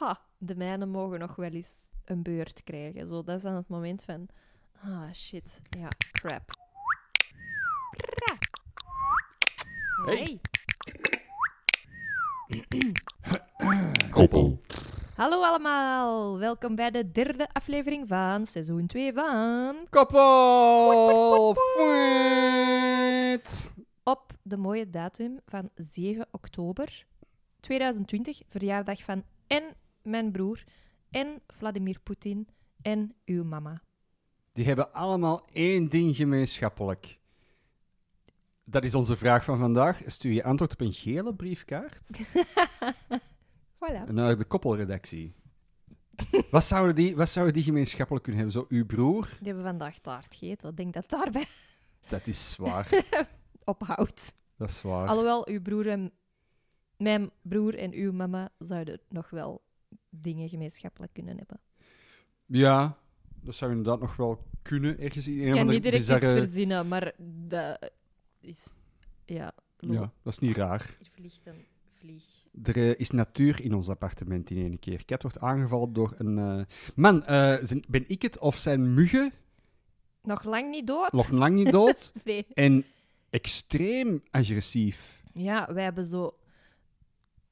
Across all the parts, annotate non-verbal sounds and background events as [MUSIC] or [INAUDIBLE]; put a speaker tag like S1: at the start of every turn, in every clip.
S1: ha, de mijnen mogen nog wel eens een beurt krijgen. Zo, dat is dan het moment van, ah shit, ja, crap. Ra.
S2: Hey. [COUGHS] Koppel.
S1: Hallo allemaal, welkom bij de derde aflevering van seizoen 2 van...
S2: Koppel.
S1: Op de mooie datum van 7 oktober 2020, verjaardag van en mijn broer en Vladimir Poetin en uw mama.
S2: Die hebben allemaal één ding gemeenschappelijk. Dat is onze vraag van vandaag. Stuur je antwoord op een gele briefkaart [LAUGHS]
S1: Voilà.
S2: naar de koppelredactie. wat, zouden die, wat zouden die gemeenschappelijk kunnen hebben? Zo, uw broer?
S1: Die hebben vandaag taart gegeten. Ik denk dat daarbij [LAUGHS]
S2: Dat is zwaar.
S1: ophoudt.
S2: Dat is zwaar.
S1: Alhoewel, uw broer en mijn broer en uw mama zouden nog wel dingen gemeenschappelijk kunnen hebben.
S2: Ja, dat zou inderdaad nog wel kunnen. Ergens in een
S1: Ik kan niet direct
S2: bizarre-
S1: iets verzinnen, maar dat is... Ja, loop.
S2: Ja, dat is niet raar.
S1: Hier vliegt een vlieg.
S2: Er eh, is natuur in ons appartement in één keer. Kat wordt aangevallen door een... eh, Man, eh, zijn- ben ik het of zijn muggen
S1: Nog lang niet dood?
S2: nog lang niet dood [LAUGHS]
S1: Nee.
S2: en extreem agressief?
S1: Ja, wij hebben zo...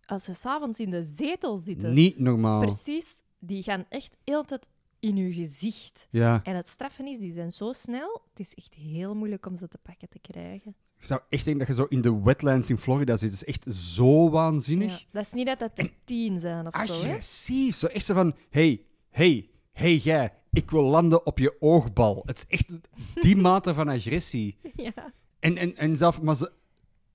S1: Als we s'avonds in de zetel zitten...
S2: Niet normaal.
S1: Precies, die gaan echt heel de tijd in uw gezicht.
S2: Ja,
S1: En het straffen is, die zijn zo snel, het is echt heel moeilijk om ze te pakken te krijgen.
S2: ik zou echt denken dat je zo in de wetlands in Florida zit. Dat is echt zo waanzinnig.
S1: Ja, dat is niet dat dat er tien zijn of zo, hè?
S2: Agressief. Zo echt zo van, hey, hey, hey jij, ik wil landen op je oogbal. Het is echt die mate van agressie. [LAUGHS]
S1: Ja.
S2: En, en, en zelf, maar ze,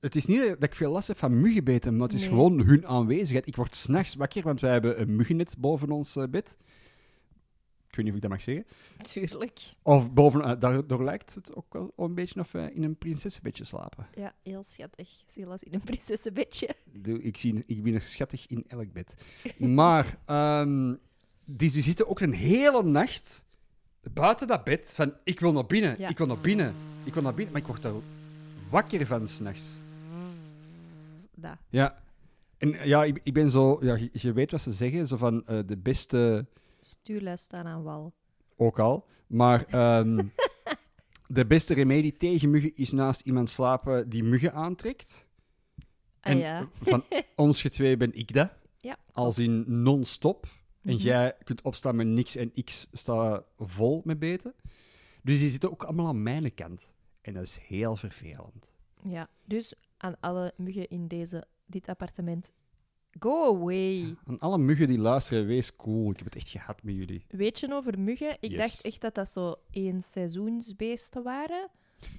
S2: het is niet dat ik veel last heb van muggenbeten, maar het is
S1: Nee.
S2: gewoon hun aanwezigheid. Ik word s'nachts wakker, want wij hebben een muggennet boven ons eh, bed. Ik weet niet of ik dat mag zeggen.
S1: Tuurlijk.
S2: Of boven, eh, daardoor lijkt het ook wel een beetje of wij in een prinsessenbedje slapen.
S1: Ja, heel schattig. Zoals in een prinsessenbedje.
S2: Doe- Ik, zie, ik ben nog schattig in elk bed. Maar ehm, die, die zitten ook een hele nacht buiten dat bed van ik wil naar binnen,
S1: Ja.
S2: ik wil naar binnen, ik wil naar binnen. Maar ik word daar wakker van s'nachts.
S1: Dat.
S2: Ja. En ja, ik, ik ben zo... Ja, je, je weet wat ze zeggen, zo van eh, de beste...
S1: Stuurlui staan aan wal.
S2: Ook al. Maar ehm, [LAUGHS] de beste remedie tegen muggen is naast iemand slapen die muggen aantrekt.
S1: Ah
S2: en
S1: ja.
S2: van [LAUGHS] ons twee ben ik dat.
S1: Ja.
S2: Als in non-stop. En
S1: Mhm.
S2: jij kunt opstaan met niks en ik sta vol met beten. Dus die zitten ook allemaal aan mijn kant. En dat is heel vervelend.
S1: Ja, dus aan alle muggen in deze, dit appartement, go away.
S2: Aan alle muggen die luisteren, wees cool. Ik heb het echt gehad met jullie.
S1: Weet je over muggen? Ik
S2: Yes.
S1: dacht echt dat dat zo één seizoensbeesten waren.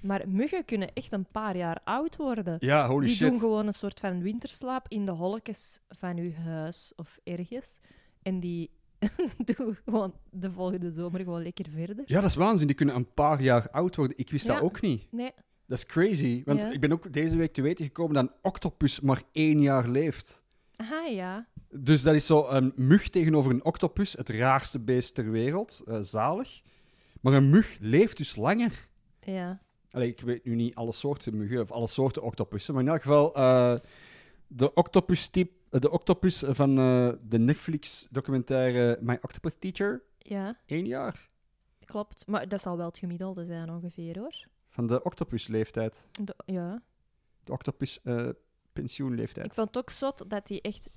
S1: Maar muggen kunnen echt een paar jaar oud worden.
S2: Ja, holy
S1: Die
S2: shit.
S1: doen gewoon een soort van winterslaap in de holletjes van uw huis of ergens. En die [LAUGHS] doen gewoon de volgende zomer gewoon lekker verder.
S2: Ja, dat is waanzin. Die kunnen een paar jaar oud worden. Ik wist
S1: Ja.
S2: dat ook niet.
S1: Nee,
S2: Dat is crazy. Want
S1: Ja.
S2: ik ben ook deze week te weten gekomen dat een octopus maar één jaar leeft.
S1: aha ja.
S2: Dus dat is zo een mug tegenover een octopus, het raarste beest ter wereld. eh, zalig. Maar een mug leeft dus langer.
S1: Ja.
S2: Allee, ik weet nu niet alle soorten muggen of alle soorten octopussen, maar in elk geval eh, de octopus type, de octopus van eh, de Netflix-documentaire My Octopus Teacher,
S1: Ja,
S2: één jaar.
S1: klopt. Maar dat zal wel het gemiddelde zijn ongeveer hoor.
S2: Van de octopusleeftijd.
S1: De- ja.
S2: De octopus eh, pensioenleeftijd.
S1: Ik vond het ook zot dat hij echt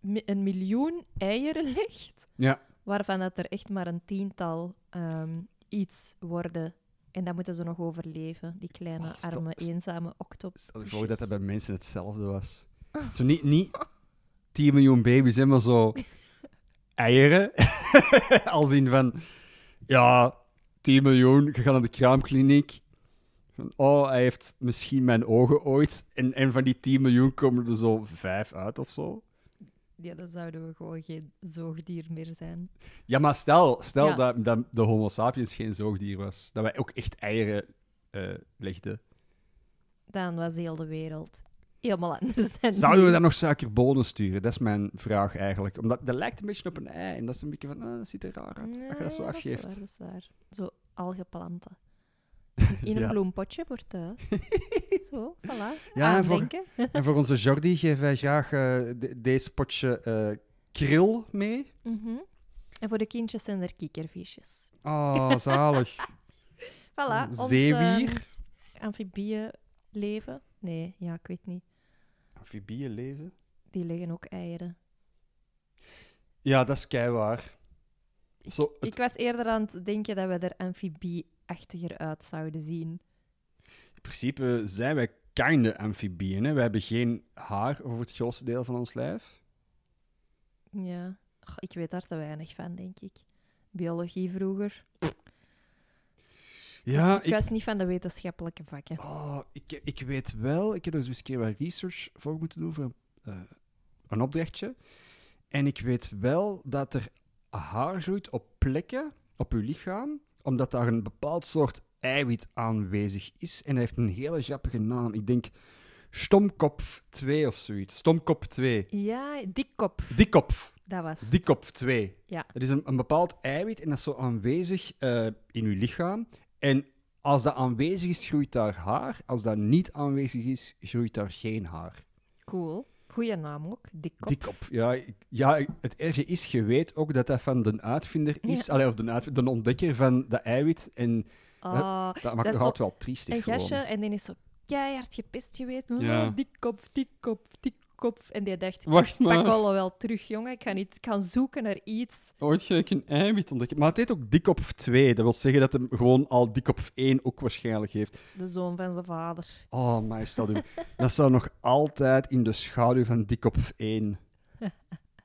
S1: mi- een miljoen eieren [LAUGHS] legt,
S2: Ja.
S1: waarvan dat er echt maar een tiental ehm, iets worden. En dan moeten ze nog overleven, die kleine,
S2: Oh,
S1: arme, eenzame octopus.
S2: Stel je voor dat dat bij mensen hetzelfde was. Zo niet, niet 10 miljoen baby's, hè, maar zo [LAUGHS] eieren. [LAUGHS] Als in van, ja, 10 miljoen, je gaat naar de kraamkliniek. Van, oh, hij heeft misschien mijn ogen ooit. En, en van die 10 miljoen komen er zo vijf uit of zo.
S1: Ja, dan zouden we gewoon geen zoogdier meer zijn.
S2: Ja, maar stel, stel
S1: Ja.
S2: dat, dat de Homo sapiens geen zoogdier was. Dat wij ook echt eieren eh, legden.
S1: Dan was heel de wereld helemaal anders dan
S2: Zouden we dan nog suikerbonen sturen? Dat is mijn vraag eigenlijk. Omdat dat lijkt een beetje op een ei. En dat is een beetje van, ah, dat ziet er raar uit. Als je dat zo afgeeft.
S1: Dat is waar, dat is waar. Zo algeplanten. [LAUGHS] In een
S2: Ja.
S1: bloempotje voor thuis. [LAUGHS] Zo, voilà.
S2: Ja, en voor-. [LAUGHS] En voor onze Jordi geven wij graag eh, de- deze potje eh, kril mee.
S1: Mhm. En voor de kindjes zijn er kikkervisjes.
S2: Oh, zalig.
S1: Voilà, ons
S2: Zeewier.
S1: ehm, amfibieënleven. Nee, ja, ik weet niet.
S2: Amfibieën leven.
S1: Die leggen ook eieren.
S2: Ja, dat is keiwaar. Zo, het-
S1: Ik was eerder aan het denken dat we er amfibieachtiger uit zouden zien.
S2: In principe zijn wij kinde amfibieën. Hè? We hebben geen haar over het grootste deel van ons lijf.
S1: Ja, Goh, ik weet daar te weinig van, denk ik. Biologie vroeger.
S2: Ja,
S1: Dus ik, was niet van de wetenschappelijke vakken.
S2: Oh, ik, ik weet wel, ik heb er dus eens een keer wat research voor moeten doen voor een, eh, een opdrachtje. En ik weet wel dat er haar groeit op plekken op uw lichaam, omdat daar een bepaald soort eiwit aanwezig is. En hij heeft een hele grappige naam. Ik denk stomkopf 2 of zoiets. Stomkop 2.
S1: Ja, dikkop,
S2: Dikkopf.
S1: dat was. het.
S2: Dikkopf 2.
S1: Ja.
S2: Dat is een, een bepaald eiwit en dat is zo aanwezig eh, in uw lichaam. En als dat aanwezig is, groeit daar haar. Als dat niet aanwezig is, groeit daar geen haar.
S1: Cool. Goeie naam ook, dikkop.
S2: Dikkop. Ja, ik- ja, het erge is, je weet ook dat dat van de uitvinder is.
S1: Ja.
S2: Allee, of de, uitv- de ontdekker van dat eiwit. En
S1: Ah,
S2: dat maakt
S1: is
S2: nog altijd wel triestig
S1: een
S2: gewoon.
S1: gastje en die is zo keihard gepest geweest. Oh,
S2: Ja.
S1: Dikkop, dikkop, dikkop. En die dacht,
S2: Wacht
S1: pak
S2: maar,
S1: alle wel terug, jongen. Ik ga, niet, ik ga zoeken naar iets.
S2: ooit ga ik een eiwit ontdekken. Maar het heet ook Dikkopf 2. Dat wil zeggen dat hem gewoon al Dikkopf 1 ook waarschijnlijk heeft.
S1: De zoon van zijn vader.
S2: Oh, maar stel u. dat staat nog altijd in de schaduw van Dikkopf 1.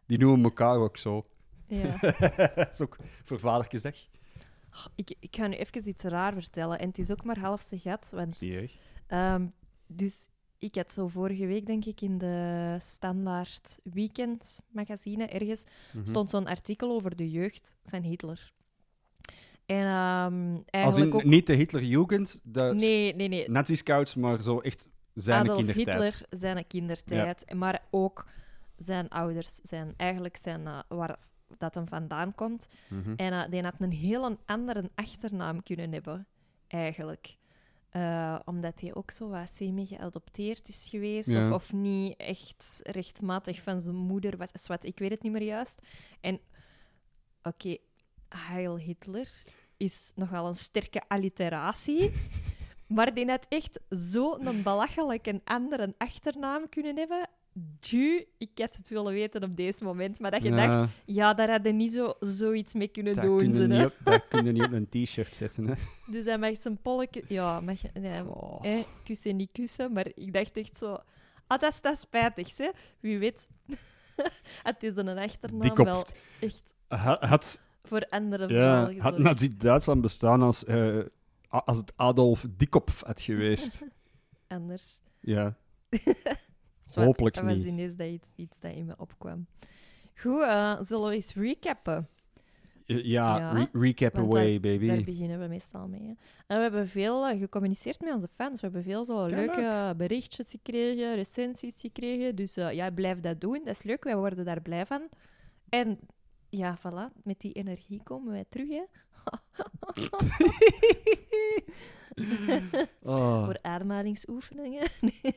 S2: Die noemen elkaar ook zo.
S1: Ja. [LAUGHS]
S2: dat is ook voor Vadertjesdag.
S1: Oh, ik, ik ga nu even iets raar vertellen. En het is ook maar halfste gat. Want, ehm, dus ik had zo vorige week, denk ik, in de Standaard Weekend magazine ergens,
S2: Mhm.
S1: stond zo'n artikel over de jeugd van Hitler. En ehm,
S2: Als
S1: eigenlijk
S2: in,
S1: ook...
S2: niet de Hitlerjugend, de
S1: Nee, nee, nee.
S2: nazi-scouts, maar zo echt zijn
S1: Adolf
S2: kindertijd.
S1: Hitler, zijn kindertijd. Maar ook zijn ouders, zijn, eigenlijk zijn, eh, waar dat hem vandaan komt.
S2: Mhm.
S1: En eh, die had een heel andere achternaam kunnen hebben, eigenlijk. Eh, omdat hij ook zo wat semi-geadopteerd is geweest,
S2: Ja.
S1: of, of niet echt rechtmatig van zijn moeder was. Wat, ik weet het niet meer juist. En oké, Heil Hitler is nogal een sterke alliteratie. [LAUGHS] maar die had echt zo'n belachelijke andere achternaam kunnen hebben. Ju, ik had het willen weten op deze moment, maar dat je dacht,
S2: Ja,
S1: daar hadden niet zo, zoiets mee kunnen
S2: dat
S1: doen.
S2: kun
S1: ze,
S2: op, dat kun je niet op een t-shirt zetten. Hè. [LAUGHS]
S1: Dus hij mag zijn polletje... Ja, mag, je- nee,
S2: Oh.
S1: eh, kussen, niet kussen. Maar ik dacht echt zo... Ah, dat is, dat is spijtig, hè. Wie weet... [LAUGHS] het is een achternaam
S2: Die
S1: wel echt
S2: Ha- Had,
S1: voor andere
S2: ja,
S1: vrouwen
S2: had. Nazi-Duitsland bestaan als, eh, als het Adolf Dikkopf had geweest? [LAUGHS]
S1: Anders.
S2: ja.
S1: Zwart,
S2: Hopelijk
S1: dat was
S2: niet.
S1: ineens dat iets, iets dat in me opkwam. Goed, eh, zullen we eens recappen?
S2: Ja,
S1: Ja,
S2: re- recap
S1: want
S2: away,
S1: Daar
S2: baby.
S1: beginnen we meestal mee. hè. En we hebben veel eh, gecommuniceerd met onze fans. We hebben veel zo leuke berichtjes gekregen, recensies gekregen. Dus eh, ja, blijf dat doen. Dat is leuk. Wij worden daar blij van. En ja, voilà. Met die energie komen wij terug, hè.
S2: Oh. [LAUGHS] [LAUGHS]
S1: Voor ademhalingsoefeningen. [LAUGHS] Nee,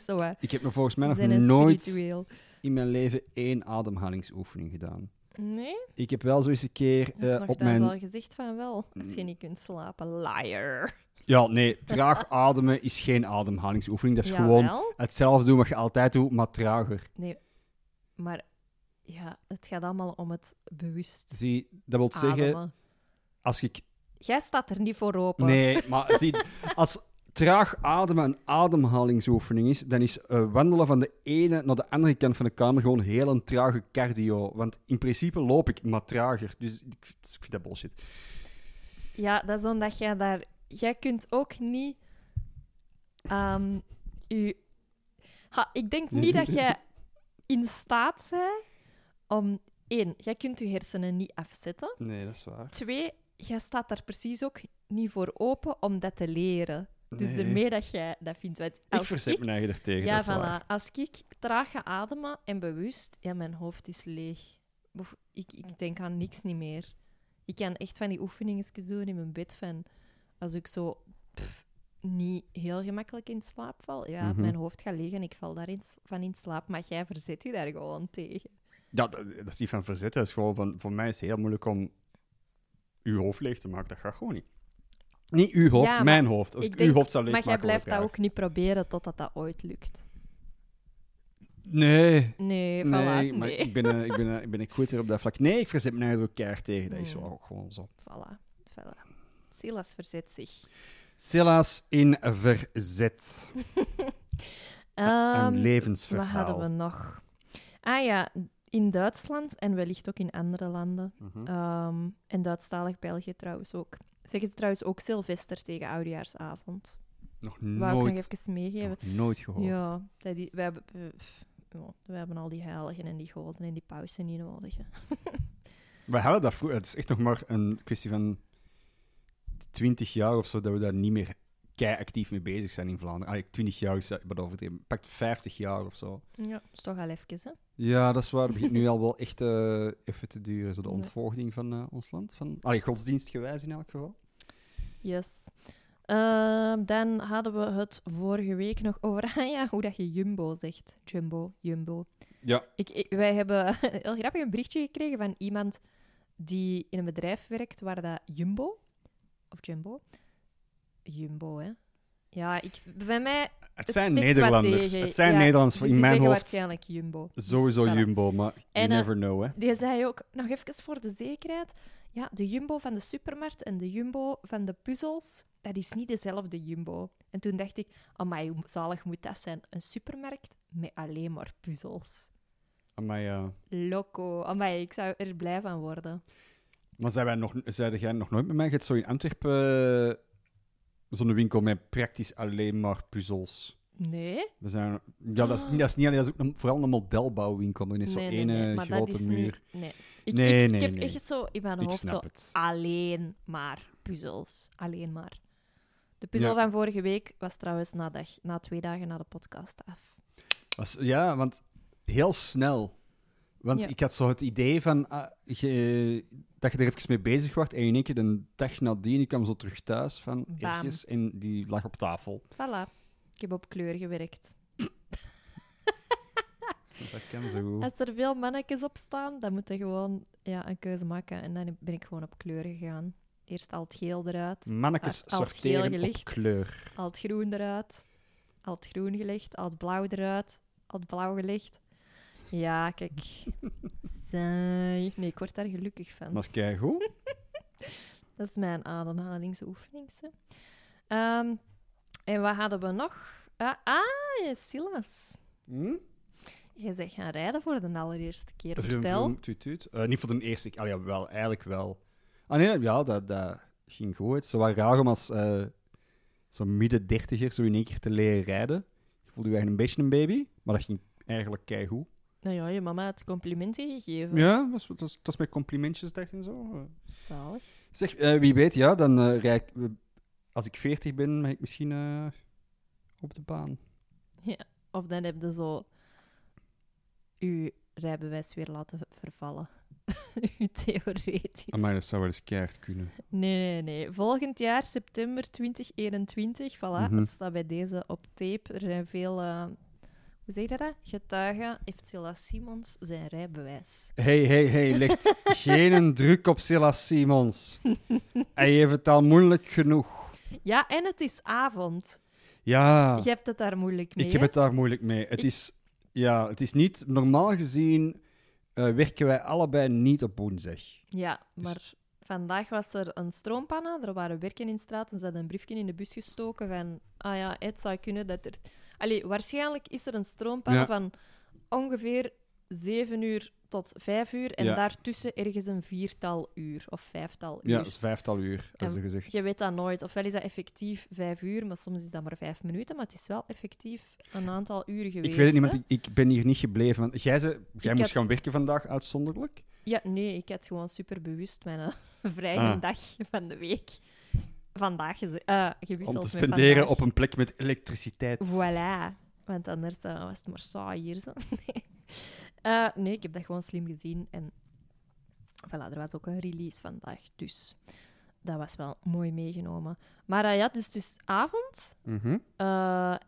S1: zo wat.
S2: Ik heb me volgens mij nog nooit
S1: spiritueel.
S2: in mijn leven één ademhalingsoefening gedaan.
S1: Nee?
S2: Ik heb wel zo eens een keer
S1: nog
S2: op mijn...
S1: al gezegd van wel. Als je niet kunt slapen. Liar.
S2: Ja, nee, [LAUGHS] traag ademen is geen ademhalingsoefening. Dat is gewoon hetzelfde doen wat je altijd doet, maar trager.
S1: Nee, maar ja, het gaat allemaal om het bewust
S2: Zie, dat wil zeggen, als ik...
S1: Jij staat er niet voor open.
S2: Nee, maar zie, [LAUGHS] als traag ademen een ademhalingsoefening is, dan is eh, wandelen van de ene naar de andere kant van de kamer gewoon heel een trage cardio. Want in principe loop ik maar trager. Dus ik, ik vind dat bullshit.
S1: Ja, dat is omdat jij daar... Jij kunt ook niet... u... Ha, ik denk niet dat jij [LAUGHS] in staat bent om... één, jij kunt je hersenen niet afzetten.
S2: Nee, dat is waar.
S1: Twee, jij staat daar precies ook niet voor open om dat te leren. Dus
S2: Nee.
S1: ermee dat jij dat vindt. Want
S2: Ik
S1: als
S2: verzet mijn eigen
S1: Ja, voilà. Als ik traag ga ademen en bewust, ja, mijn hoofd is leeg. Ik, ik denk aan niks niet meer. Ik kan echt van die oefeningen doen in mijn bed van... Als ik zo pff, niet heel gemakkelijk in slaap val, ja,
S2: Mhm.
S1: mijn hoofd gaat leeg en ik val daarin van in slaap. Maar jij verzet je daar gewoon tegen.
S2: Ja, dat, dat is niet van verzetten. Dat is gewoon van, voor mij is het heel moeilijk om uw hoofd leeg te maken. Dat gaat gewoon niet. Niet uw hoofd,
S1: Ja,
S2: mijn hoofd. Als ik,
S1: ik
S2: uw
S1: denk-
S2: hoofd zou
S1: Maar jij blijft dat ook niet proberen totdat dat ooit lukt.
S2: Nee.
S1: Nee, voilà.
S2: Nee, maar
S1: nee.
S2: ik ben, ik, ben, ik ben quitter op dat vlak. Nee, ik verzet me er ook keihard tegen. Dat is wel ook gewoon zo.
S1: Voilà, voilà. Silas verzet zich.
S2: Silas in verzet. [LAUGHS]
S1: Ehm,
S2: een
S1: wat
S2: levensverhaal.
S1: hadden we nog? Ah ja, in Duitsland en wellicht ook in andere landen.
S2: Mhm.
S1: Ehm, en Duitsstalig België trouwens ook. Zeggen ze trouwens ook Sylvester tegen Oudejaarsavond.
S2: Nog
S1: Wou ik nog
S2: nooit,
S1: even meegeven.
S2: nog nooit gehoord.
S1: Ja, dat die, we, hebben, we hebben al die heiligen en die goden en die pausen niet nodig. [LAUGHS]
S2: We hadden dat vroeger. Het is echt nog maar een kwestie van 20 jaar of zo dat we daar niet meer kei actief mee bezig zijn in Vlaanderen. Allee, 20 jaar is dat overdreven. Pakt 50 jaar of zo.
S1: Ja, is toch al even, hè?
S2: Ja, dat is waar. Het begint nu al wel echt eh, even te duren. Zo de
S1: Ja.
S2: ontvoogding van eh, ons land. Van, allee, godsdienstgewijs in elk geval.
S1: Yes. Ehm, dan hadden we het vorige week nog over [LAUGHS] ah ja, hoe dat je Jumbo zegt. Jumbo, Jumbo.
S2: Ja.
S1: Ik, ik- wij hebben [LAUGHS] heel grappig een berichtje gekregen van iemand die in een bedrijf werkt waar dat Jumbo, of Jumbo, Jumbo, hè? Ja, ik, bij mij...
S2: Het zijn Nederlanders. Het zijn
S1: Ja,
S2: Nederlanders
S1: dus
S2: in mijn hoofd.
S1: waarschijnlijk Jumbo. Dus
S2: Sowieso
S1: voilà.
S2: Jumbo, maar you
S1: En, eh,
S2: never know, hè.
S1: Die zei ook, nog even voor de zekerheid, ja, de Jumbo van de supermarkt en de Jumbo van de puzzels, dat is niet dezelfde Jumbo. En toen dacht ik, amai, hoe zalig moet dat zijn? Een supermarkt met alleen maar puzzels.
S2: Maar ja.
S1: Loco. Amai, ik zou er blij van worden.
S2: Maar zei wij nog, zeide jij nog nooit met mij? Je hebt zo in Antwerpen eh, zo'n winkel met praktisch alleen maar puzzels.
S1: Nee?
S2: We zijn, ja, dat is, dat is niet alleen, dat is ook een- vooral een modelbouwwinkel. Er is zo'n
S1: nee, nee,
S2: ene
S1: nee,
S2: grote muur.
S1: niet... Nee. Ik,
S2: Nee,
S1: ik, ik heb echt zo in mijn hoofd zo
S2: het.
S1: alleen maar puzzels. Alleen maar. De puzzel
S2: Ja.
S1: van vorige week was trouwens na, dag, na twee dagen na de podcast af.
S2: Was- ja, want heel snel. Want
S1: Ja.
S2: ik had zo het idee van ah, je- dat je er even mee bezig wordt. En in één keer de dag nadien, ik kwam zo terug thuis van
S1: Bam.
S2: ergens en die lag op tafel.
S1: Voilà. Ik heb op kleur gewerkt. [LAUGHS]
S2: Dat kan zo goed.
S1: Als er veel mannetjes op staan, dan moet je gewoon ja, een keuze maken. En dan ben ik gewoon op kleur gegaan. Eerst al het geel eruit,
S2: Mannetjes
S1: al
S2: sorteren op
S1: gelicht.
S2: kleur.
S1: al het groen eruit, al het groen gelegd, al het blauw eruit, al het blauw gelegd. Ja, kijk. [LAUGHS] Nee, ik word daar gelukkig van.
S2: Maar is goed. [LAUGHS]
S1: Dat is mijn ademhalingsoefening. zo. Ehm, en wat hadden we nog? Ah, ah Silas.
S2: Hm?
S1: Je bent gaan rijden voor de allereerste keer.
S2: Vroom,
S1: Vertel.
S2: vroom, tuut, tuut. Eh, niet voor de eerste keer. Allee, wel, eigenlijk wel. Ah nee, ja, dat, dat ging goed. Het is zo wat raar om als eh, zo'n midden dertiger zo in één keer te leren rijden. Je voelde je eigenlijk een beetje een baby, maar dat ging eigenlijk keigoed.
S1: Nou ja, je mama had complimenten gegeven.
S2: Ja, dat is, dat is, dat is bij complimentjesdag en zo. Eh,
S1: Zalig.
S2: Zeg, eh, wie weet, ja, dan eh rijd ik... als ik veertig ben, ben ik misschien eh, op de baan.
S1: Of dan heb je zo je rijbewijs weer laten vervallen. [LAUGHS] je theoretisch.
S2: Maar dat zou wel eens keihard kunnen.
S1: Nee, nee, nee. Volgend jaar, september 2021, voilà.
S2: Mhm.
S1: Het staat bij deze op tape. Er zijn veel, eh, hoe zeg je dat? Getuigen heeft Silas Simons zijn rijbewijs.
S2: Hey, hey, hey, ligt [LAUGHS] geen druk op Silas Simons. Hij heeft het al moeilijk genoeg.
S1: Ja, en het is avond.
S2: Ja,
S1: Je hebt het daar moeilijk mee.
S2: ik heb
S1: hè?
S2: het daar moeilijk mee. Het,
S1: Ik-
S2: is, ja, het is niet... Normaal gezien eh, werken wij allebei niet op woensdag.
S1: Ja,
S2: Dus-
S1: maar vandaag was er een stroompanne. Er waren werken in straat en ze hadden een briefje in de bus gestoken van... Ah ja, het zou kunnen dat er... Allee, waarschijnlijk is er een stroompanne
S2: Ja.
S1: van ongeveer 7 uur tot 5 uur. En
S2: Ja.
S1: daartussen ergens een viertal uur of vijftal uur.
S2: Ja, dat is vijftal uur, als ze gezegd.
S1: Je weet dat nooit. Ofwel is dat effectief vijf uur, maar soms is dat maar vijf minuten. Maar het is wel effectief een aantal uren geweest.
S2: Ik weet het niet, want ik, ik ben hier niet gebleven. Want jij, ze, jij
S1: Ik
S2: moest
S1: had-
S2: gaan werken vandaag, uitzonderlijk.
S1: Ja, nee, ik had gewoon super bewust mijn eh, [LAUGHS] vrije
S2: Ah.
S1: dag van de week vandaag eh, gewisseld
S2: Om te spenderen
S1: vandaag.
S2: op een plek met elektriciteit.
S1: Voilà. Want anders eh, was het maar saai hier. Zo. [LAUGHS] nee. Nee, ik heb dat gewoon slim gezien. En voilà, er was ook een release vandaag. Dus dat was wel mooi meegenomen. Maar ja, het is dus avond.
S2: Mhm,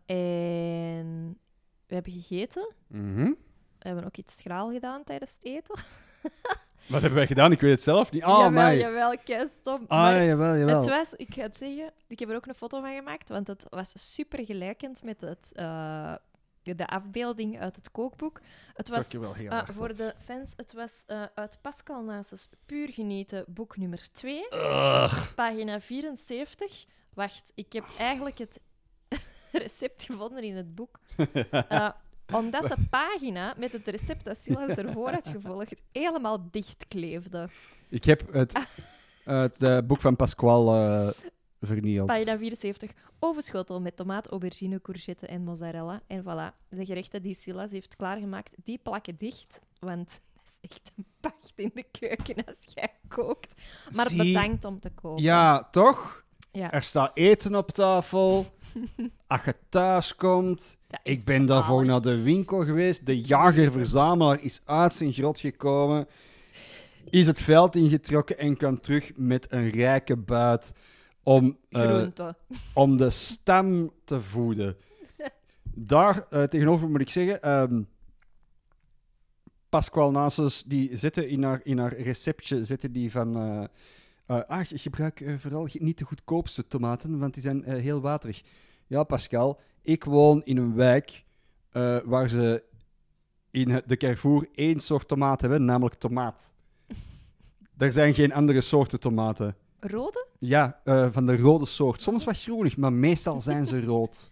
S1: en we hebben gegeten.
S2: mhm.
S1: We hebben ook iets schraal gedaan tijdens het eten. [LAUGHS] [LAUGHS]
S2: Wat hebben wij gedaan? Ik weet het zelf niet. Oh,
S1: jawel,
S2: mij.
S1: jawel, kei stom.
S2: Ah,
S1: Maar
S2: jawel, jawel.
S1: Het was, ik ga het zeggen, ik heb er ook een foto van gemaakt, want het was super gelijkend met het, eh, de afbeelding uit het kookboek. Het was,
S2: Trok je wel heel hard op.
S1: voor de fans, het was eh, uit Pascal Nasus Puur Genieten, boek nummer 2,
S2: Ugh.
S1: pagina 74. Wacht, ik heb eigenlijk het [LAUGHS] recept gevonden in het boek. [LAUGHS] Omdat de [LAUGHS] pagina met het recept dat Silas ervoor had gevolgd helemaal dichtkleefde.
S2: Ik heb het, het eh, boek van Pasquale eh, vernield.
S1: Pagina 74. Ovenschotel met tomaat, aubergine, courgette en mozzarella. En voilà, de gerechten die Silas heeft klaargemaakt, die plakken dicht. Want dat is echt een pacht in de keuken als jij kookt. Maar
S2: Zie-
S1: bedankt om te koken.
S2: Ja, toch?
S1: Ja.
S2: Er staat eten op tafel. [LAUGHS] Als je thuis komt. Ik ben daarvoor naar de winkel geweest. De jager-verzamelaar is uit zijn grot gekomen. Is het veld ingetrokken en kwam terug met een rijke buit om, eh, [LAUGHS] om de stam te voeden. Daar eh, tegenover moet ik zeggen. ehm Pasquale Nasus, die zitten in haar, in haar receptje zitten die van. ah, je gebruik vooral niet de goedkoopste tomaten, want die zijn heel waterig. Ja, Pascal, ik woon in een wijk eh, waar ze in de Carrefour één soort tomaat hebben, namelijk tomaat. [LAUGHS] Er zijn geen andere soorten tomaten.
S1: Rode?
S2: Ja, eh, van de rode soort. Soms wat groenig, maar meestal zijn ze [LAUGHS] rood.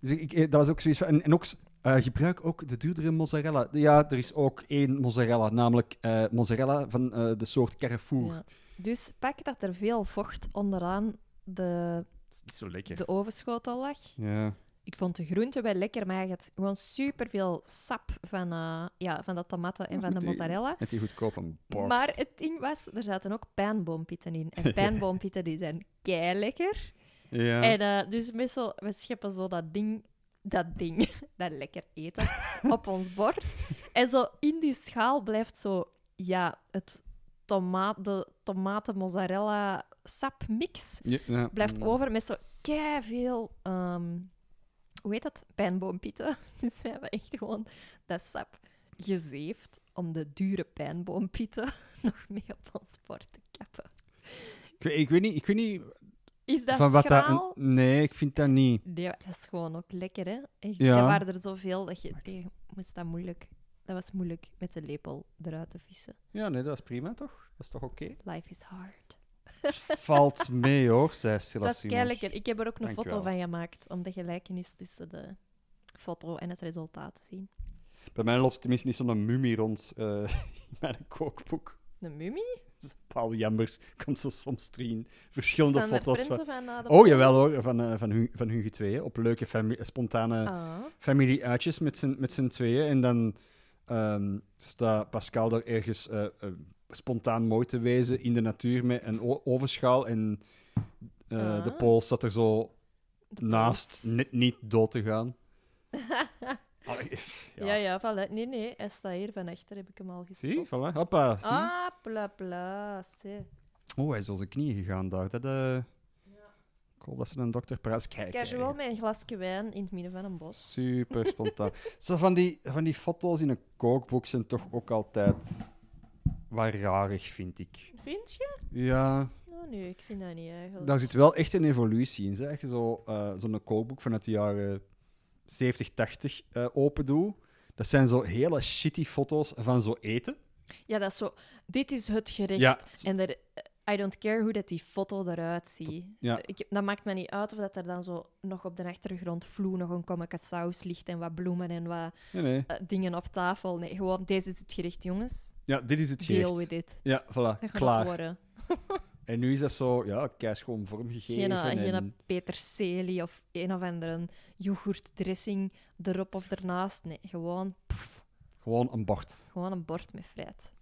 S2: Dus ik, ik- dat was ook zoiets van... En, en ook, eh, gebruik ook de duurdere mozzarella. Ja, er is ook één mozzarella, namelijk eh, mozzarella van eh, de soort Carrefour.
S1: Ja. Dus pak dat er veel vocht onderaan de,
S2: niet zo lekker.
S1: de ovenschotel lag.
S2: Ja.
S1: Ik vond de groente wel lekker, maar je had gewoon superveel sap van, eh, ja, van de tomaten en van de
S2: die-
S1: mozzarella.
S2: Met die goedkope bord.
S1: Maar het ding was, er zaten ook pijnboompitten in. En [LAUGHS] pijnboompitten die zijn kei lekker.
S2: Ja.
S1: En eh, dus meestal, we scheppen zo dat ding, dat ding, [LAUGHS] dat lekker eten, [LAUGHS] op ons bord. En zo in die schaal blijft zo, ja, het tomaat, de tomaten mozzarella sapmix
S2: Ja, ja.
S1: blijft
S2: Mm.
S1: over met zo kei veel, hoe heet dat? Pijnboompitten. [LAUGHS] Dus we hebben echt gewoon dat sap gezeefd om de dure pijnboompitten [LAUGHS] nog mee op ons bord te kappen.
S2: Ik, weet- ik weet niet, ik weet niet
S1: Is dat
S2: van wat dat...
S1: schraal?
S2: Nee, ik vind dat niet.
S1: Nee, dat is gewoon ook lekker, hè? Echt,
S2: Ja.
S1: Er waren er zoveel dat je, je moest dat moeilijk... Dat was moeilijk met de lepel eruit te vissen.
S2: Ja, nee, dat is prima, toch? Dat is toch oké?
S1: Life is hard. [LAUGHS]
S2: Valt mee, hoor, zei Silas
S1: Dat is. Ik heb er ook een foto van gemaakt om de gelijkenis tussen de foto en het resultaat te zien.
S2: Bij mij loopt tenminste niet zo'n mummie rond eh, in [LAUGHS] mijn kookboek.
S1: Een mummie?
S2: Paul Jambers komt zo soms erin. Verschillende
S1: Staan er
S2: foto's van...
S1: van
S2: Oh, jawel hoor, van, eh, van, hun, van hun tweeën. Op leuke spontane
S1: Ah.
S2: familieuitjes met z'n tweeën. En dan ehm, staat Pascal daar ergens eh, eh, spontaan mooi te wezen in de natuur met een ovenschaal. En eh, de
S1: Ah.
S2: Pool staat er zo
S1: De
S2: naast, net niet dood te gaan. [LAUGHS] Allee,
S1: Ja, ja, voilà. Nee, nee, hij staat hier van achter, heb ik hem al gespot.
S2: Zie, voilà, hoppa. zie.
S1: Ah, pla.
S2: Oh, hij is zijn knieën gegaan daar. Dat, Hoop dat ze een dokter
S1: Casual met een glasje wijn in het midden van een bos.
S2: Super [LAUGHS] spontaan. Zo van die, van die foto's in een kookboek zijn toch ook altijd wat rarig, vind ik.
S1: Vind je?
S2: Ja,
S1: Oh, nee, ik vind dat niet eigenlijk.
S2: daar zit wel echt een evolutie in. Zeg. Zo, eh, zo'n kookboek vanuit de jaren 70, 80 eh open doet, dat zijn zo hele shitty foto's van zo eten.
S1: Ja, dat is zo. Dit is het gerecht.
S2: Ja.
S1: En er, I don't care hoe dat die foto eruit ziet.
S2: Ja.
S1: Ik, dat maakt me niet uit of dat er dan zo nog op de achtergrond vloe nog een kommetje saus ligt en wat bloemen en wat
S2: Nee, nee.
S1: eh, dingen op tafel. Nee, gewoon, deze is het gerecht, jongens.
S2: Ja, dit is het
S1: Deal
S2: gerecht.
S1: with it.
S2: Ja, voilà,
S1: Dat
S2: klaar.
S1: het worden. [LAUGHS]
S2: En nu is dat zo, ja, keischoon vormgegeven.
S1: Geen, eh,
S2: en...
S1: geen peterselie of een of andere yoghurtdressing erop of ernaast. Nee, gewoon, pff,
S2: Gewoon een bord.
S1: gewoon een bord met fruit.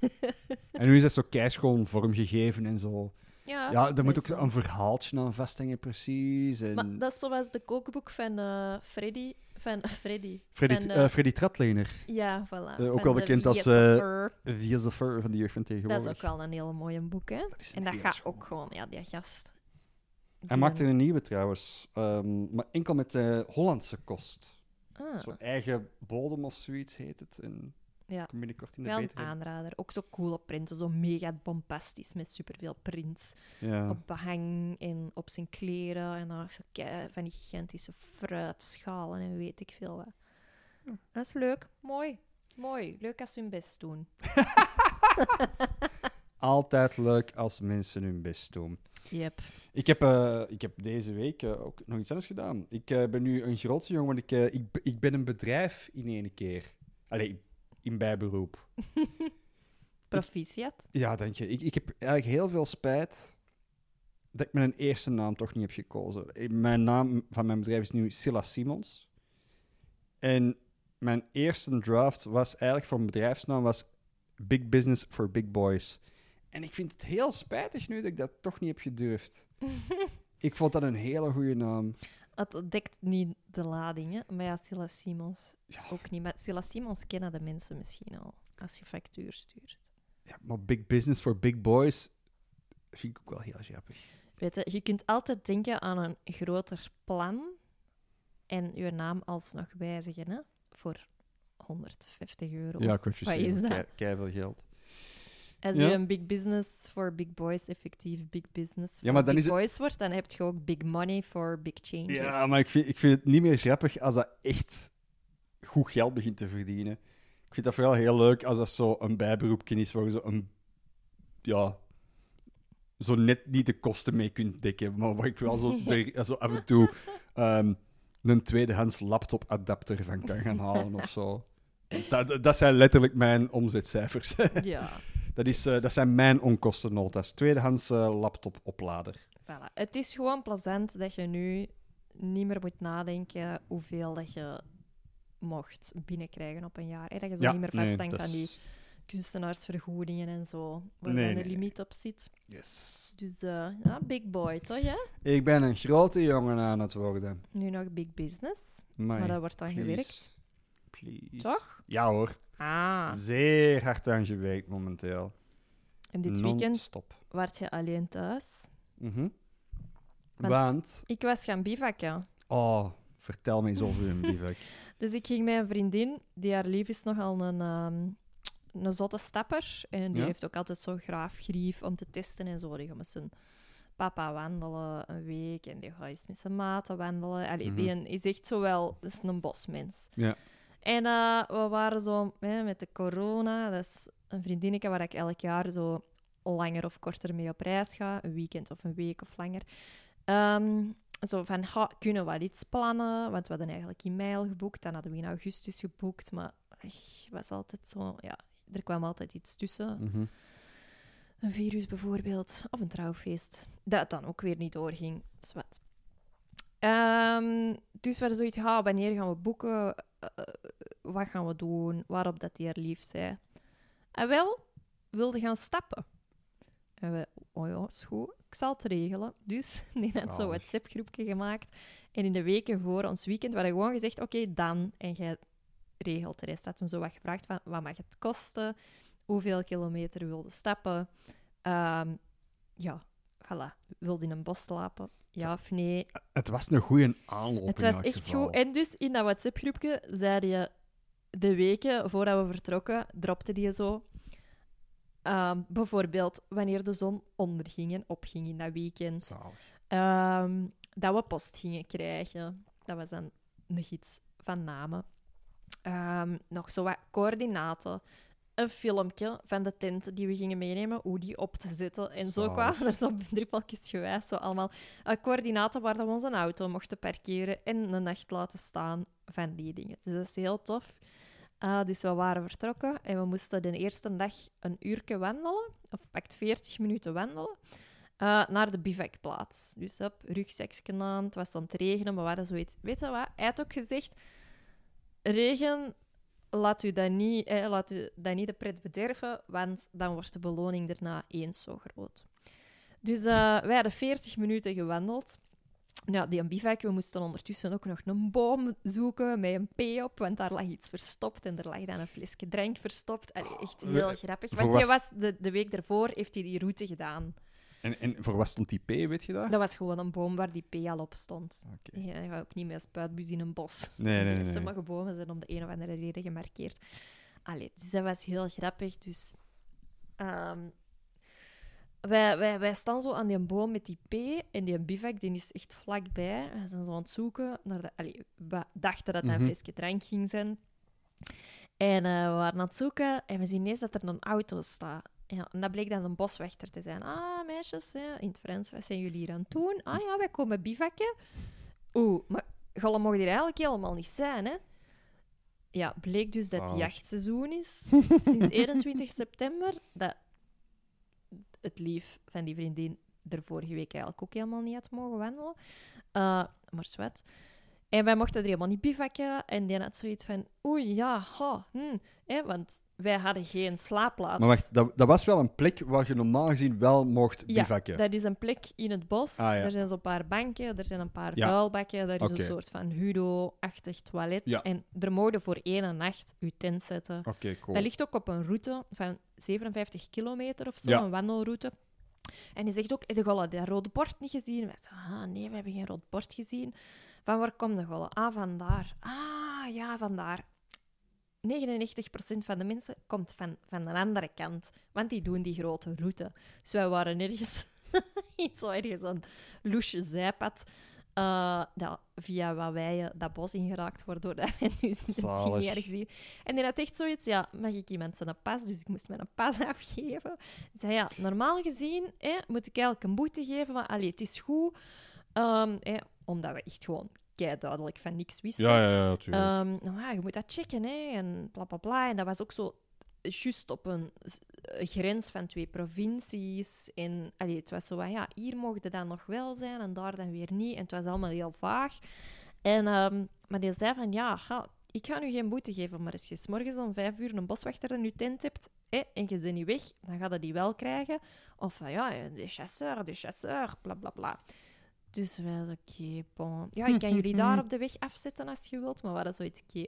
S1: [LAUGHS]
S2: En nu is dat zo keischoon vormgegeven en zo.
S1: Ja,
S2: Ja, er moet ook een verhaaltje aan vasthangen, precies. En...
S1: Maar dat is zoals de kookboek van eh, Freddy. Van [LAUGHS] Freddy.
S2: Freddy,
S1: van,
S2: eh,
S1: eh,
S2: Freddy Tratlener,
S1: Ja, voilà.
S2: Ook wel bekend als, fur van de jeugd van
S1: Dat
S2: tegenwoordig.
S1: is ook wel een hele mooie boek, hè?
S2: Dat is een
S1: En dat gaat ook gewoon, ja, die gast.
S2: Hij
S1: Die
S2: maakte
S1: dan-
S2: een nieuwe trouwens, ehm, maar enkel met Hollandse kost.
S1: Ah,
S2: Zo'n eigen bodem of zoiets heet het. En
S1: Ja.
S2: kom binnenkort in de
S1: wel een
S2: betere.
S1: aanrader. Ook zo coole printen, zo mega bombastisch met superveel prints.
S2: Ja.
S1: Op behang en op zijn kleren. En dan zo van die gigantische fruitschalen en weet ik veel wat. Dat is leuk. Mooi. Mooi. Leuk als ze hun best doen. [LAUGHS]
S2: Altijd leuk als mensen hun best doen.
S1: Yep.
S2: Ik heb, eh, ik heb deze week eh, ook nog iets anders gedaan. Ik eh, ben nu een grote jongen, want ik, eh, ik, ik ben een bedrijf in één keer. Allee, in bijberoep. [LAUGHS]
S1: Proficiat.
S2: Ja, dank je. Ik, ik heb eigenlijk heel veel spijt dat ik mijn eerste naam toch niet heb gekozen. Mijn naam van mijn bedrijf is nu Silla Simons. En mijn eerste draft was eigenlijk voor mijn bedrijfsnaam was Big Business for Big Boys. En ik vind het heel spijtig nu dat ik dat toch niet heb gedurfd. [LAUGHS] ik vond dat een hele goede naam.
S1: Het dekt niet de ladingen, maar ja, Silas Simons
S2: Ja.
S1: ook niet. Maar Silas Simons kennen de mensen misschien al, als je factuur stuurt.
S2: Ja, maar Big Business for Big Boys vind ik ook wel heel grappig.
S1: Weet je, je kunt altijd denken aan een groter plan en je naam alsnog wijzigen, hè? Voor 150 euro.
S2: Ja, ik
S1: Wat is dat?
S2: veel geld.
S1: Als
S2: Ja.
S1: je een big business voor big boys effectief big business voor
S2: Ja, maar dan
S1: big
S2: is het-
S1: boys wordt, dan heb je ook big money voor big changes.
S2: Ja, maar ik vind, ik vind het niet meer grappig als dat echt goed geld begint te verdienen. Ik vind dat vooral heel leuk als dat zo een bijberoepje is waar je zo een... Ja... Zo net niet de kosten mee kunt dekken, maar waar ik wel zo, [LAUGHS] zo af en toe ehm, een tweedehands laptop-adapter van kan gaan halen of zo. [LAUGHS] Dat- dat zijn letterlijk mijn omzetcijfers.
S1: Ja, [LAUGHS]
S2: dat, is, eh, dat zijn mijn onkostennota's. Tweedehands eh, laptop-oplader.
S1: voilà. Het is gewoon plezant dat je nu niet meer moet nadenken hoeveel dat je mocht binnenkrijgen op een jaar. Hè? Dat je zo niet meer vasthangt aan die kunstenaarsvergoedingen en zo, waar
S2: Nee,
S1: een limiet op zit.
S2: Yes.
S1: Dus eh, ja, big boy, toch? Ja?
S2: Ik ben een grote jongen aan het worden.
S1: Nu nog big business, maar dat wordt dan
S2: please.
S1: gewerkt.
S2: Please.
S1: Toch?
S2: Ja hoor.
S1: Ah,
S2: Zeer hard aan gewerkt momenteel.
S1: en dit weekend werd je alleen thuis.
S2: Mhm.
S1: Want-
S2: Want...
S1: Ik was gaan bivakken.
S2: Oh, vertel me eens over een [LAUGHS] bivak.
S1: Dus ik ging met een vriendin, die haar lief is nogal een, ehm, een zotte stapper. En die
S2: Ja?
S1: heeft ook altijd zo graafgrief om te testen en zo. Die gaat met zijn papa wandelen een week en die gaat eens met zijn maten wandelen. Allee,
S2: Mhm.
S1: Die is echt zo wel, is een bosmens.
S2: Ja.
S1: En eh, we waren zo hè, met de corona, dat is een vriendinnetje waar ik elk jaar zo langer of korter mee op reis ga. Een weekend of een week of langer. Ehm, zo van, kunnen we wat iets plannen? Want we hadden eigenlijk in mei al geboekt. Dan hadden we in augustus geboekt. Maar ech, was altijd zo... Ja, er kwam altijd iets tussen.
S2: Mhm.
S1: Een virus bijvoorbeeld. Of een trouwfeest. Dat dan ook weer niet doorging. Zwat. Ehm, dus we hadden zoiets ja, wanneer gaan we boeken? Eh, wat gaan we doen? Waarop dat die er lief zei. En wel, wilde gaan stappen. En we, oh ja, is goed. Ik zal het regelen. Dus [LAUGHS] die had zo'n. WhatsApp-groepje gemaakt. En in de weken voor ons weekend we gewoon gezegd, oké, dan. En jij regelt de rest. Had hem zo wat gevraagd van, wat mag het kosten? Hoeveel kilometer wilde stappen? Ehm, ja, voilà. Wilde in een bos slapen? Ja of nee?
S2: Het was een goede aanloop
S1: Het was echt
S2: geval.
S1: goed. En dus in dat WhatsApp-groepje zei je de weken voordat we vertrokken, dropte die zo. ehm, bijvoorbeeld wanneer de zon onderging en opging in dat weekend. Ehm, dat we post gingen krijgen. Dat was dan een gids van namen. Ehm, nog zo wat coördinaten. Een filmpje van de tent die we gingen meenemen, hoe die op te zetten. En zo
S2: Zalig.
S1: kwamen er zo gewijs, zo allemaal coördinaten waar we onze auto mochten parkeren en een nacht laten staan van die dingen. Dus dat is heel tof. Ah, dus we waren vertrokken en we moesten de eerste dag een uurtje wandelen, of pakt 40 minuten wandelen, eh, naar de bivakplaats. Dus op rugzakje aan, het was aan het regenen, maar we hadden zoiets... Weet je wat? Hij had ook gezegd, regen, laat u dat niet, eh, laat u dat niet de pret bederven, want dan wordt de beloning daarna eens zo groot. Dus eh, wij hadden 40 minuten gewandeld. Ja, die bivak, we moesten ondertussen ook nog een boom zoeken met een P op, want daar lag iets verstopt en er lag dan een flesje drank verstopt. Allee, echt heel
S2: we-
S1: grappig. Want
S2: was-
S1: was de, de week daarvoor heeft hij die route gedaan.
S2: En, en voor wat stond die P, weet je dat?
S1: Dat was gewoon een boom waar die P al op stond. Ja, je gaat ook niet met een spuitbus in een bos.
S2: Nee, nee, nee. nee.
S1: Sommige bomen zijn om de een of andere reden gemarkeerd. Allee, dus dat was heel grappig. Dus, ehm, wij, wij, wij staan zo aan die boom met die P en die bivak die is echt vlakbij. We zijn zo aan het zoeken naar de... Allee, we dachten dat dat
S2: Mhm.
S1: een flesje drank ging zijn. En eh, we waren aan het zoeken en we zien ineens dat er een auto staat. Ja, en dat bleek dan een boswachter te zijn. Ah, meisjes, hè, in het Frans, wat zijn jullie hier aan het doen? Ah ja, wij komen bivakken. Oeh, maar Gollum mocht hier eigenlijk helemaal niet zijn, hè? Ja, bleek dus dat het jachtseizoen is. [LAUGHS] Sinds 21 september. Dat het lief van die vriendin er vorige week eigenlijk ook helemaal niet had mogen wandelen. Uh, maar zwet. En wij mochten er helemaal niet bivakken. En die had zoiets van... Oei, ja, ha, hm, hè, want wij hadden geen slaapplaats.
S2: Maar wacht, dat, dat was wel een plek waar je normaal gezien wel mocht
S1: Ja,
S2: bivakken.
S1: Dat is een plek in het bos.
S2: Ah, ja.
S1: Er zijn zo'n paar banken, er zijn een paar
S2: Ja.
S1: vuilbakken, er is een soort van hudo-achtig toilet.
S2: Ja.
S1: En er mogen voor één nacht je tent zetten.
S2: Oké, cool.
S1: Dat ligt ook op een route van 57 kilometer of zo,
S2: Ja.
S1: een wandelroute. En die zegt ook, heb je dat rode bord niet gezien? Wij zeggen, ah nee, we hebben geen rood bord gezien. Van waar komt de golle? Ah, vandaar. Ah, ja, vandaar. 99% van de mensen komt van, van de andere kant, want die doen die grote route. Dus wij waren ergens, [LAUGHS] iets zo ergens een loesje zijpad, eh, dat via wat wij dat bos ingeraakt worden, doordat wij nu erg zien. En die had echt zoiets, ja, mag ik iemand zijn pas? Dus ik moest mijn pas [LAUGHS] afgeven. Ik zei, ja, normaal gezien hè, moet ik eigenlijk een boete geven, maar allee, het is goed. Ehm, hè, omdat we echt gewoon kei duidelijk van niks wisten.
S2: Ja, ja, ja, natuurlijk.
S1: Ehm, nou ja, je moet dat checken, hè, en bla bla bla. En dat was ook zo juist op een eh, grens van twee provincies. En allee, het was zo van, ja, hier mocht dan nog wel zijn en daar dan weer niet. En het was allemaal heel vaag. En, ehm, maar die zei van, ja, ga, ik ga nu geen boete geven, maar als je 's morgens om vijf uur een boswachter in je tent hebt hè, en je bent niet weg, dan gaat je die wel krijgen. Of van, ja, de chasseur, de chasseur, bla bla bla. Dus wij oké, bon. Ja, ik kan [LAUGHS] jullie daar op de weg afzetten als je wilt, maar we hadden zoiets, oké.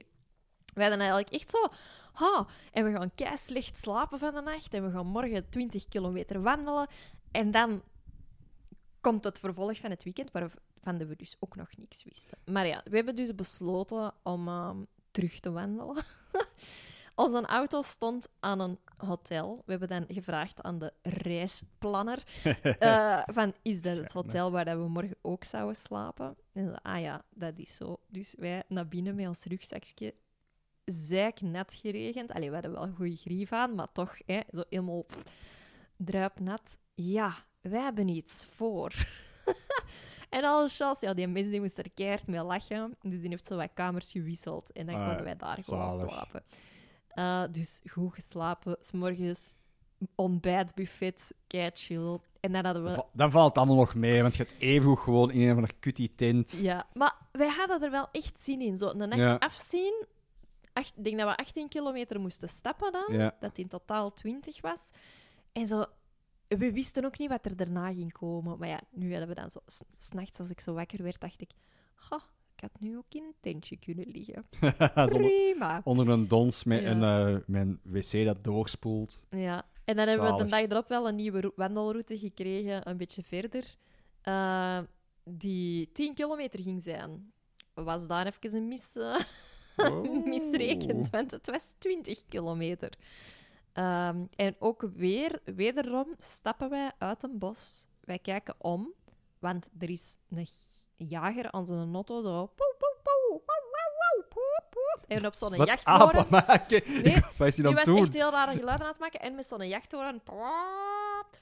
S1: Wij hadden eigenlijk echt zo, ha, en we gaan kei slecht slapen van de nacht en we gaan morgen 20 kilometer wandelen. En dan komt het vervolg van het weekend, waarvan we dus ook nog niks wisten. Maar ja, we hebben dus besloten om ehm, terug te wandelen. [LAUGHS] Onze auto stond aan een hotel. We hebben dan gevraagd aan de reisplanner [LAUGHS] eh, van, is dat het hotel waar dat we morgen ook zouden slapen? En ze, ah ja, dat is zo. Dus wij naar binnen met ons rugzakje. Zeiknat geregend. Allee, we hadden wel een goede grief aan, maar toch, hè, zo helemaal pff, druipnat. Ja, wij hebben iets voor. [LAUGHS] en alle chance, ja, die mensen die moesten er keihard mee lachen. Dus die heeft zo wat kamers gewisseld. En dan
S2: Ah,
S1: konden wij daar gewoon slapen. Eh, dus goed geslapen. S morgens ontbijtbuffet, kei chill. En dan hadden we...
S2: Dan valt het allemaal nog mee, want je hebt even in een van de kutty tent.
S1: Ja, maar wij hadden er wel echt zin in. Zo een nacht
S2: Ja.
S1: afzien. Ik denk dat we 18 kilometer moesten stappen dan.
S2: Ja.
S1: Dat het in totaal 20 was. En zo... We wisten ook niet wat er daarna ging komen. Maar ja, nu hadden we dan zo... s- S'nachts als ik zo wakker werd, dacht ik... Goh, ik had nu ook in een tentje kunnen liggen. [LAUGHS] Prima.
S2: onder een dons met
S1: Ja.
S2: een, eh, een wc dat doorspoelt.
S1: Ja, en dan hebben we de dag erop wel een nieuwe ro- wandelroute gekregen, een beetje verder, eh, die 10 kilometer ging zijn. Was daar even een mis, [LAUGHS]
S2: Oh.
S1: misrekend, want het was 20 kilometer. Ehm, en ook weer, wederom stappen wij uit een bos. Wij kijken om, want er is een jager aan zijn auto zo... poe, poe, poe. En op zo'n
S2: Wat
S1: jachthoren...
S2: apen maken?
S1: Nee,
S2: Wat is hij
S1: Die was echt heel rare geluiden aan het maken. En met zo'n jachthoorn.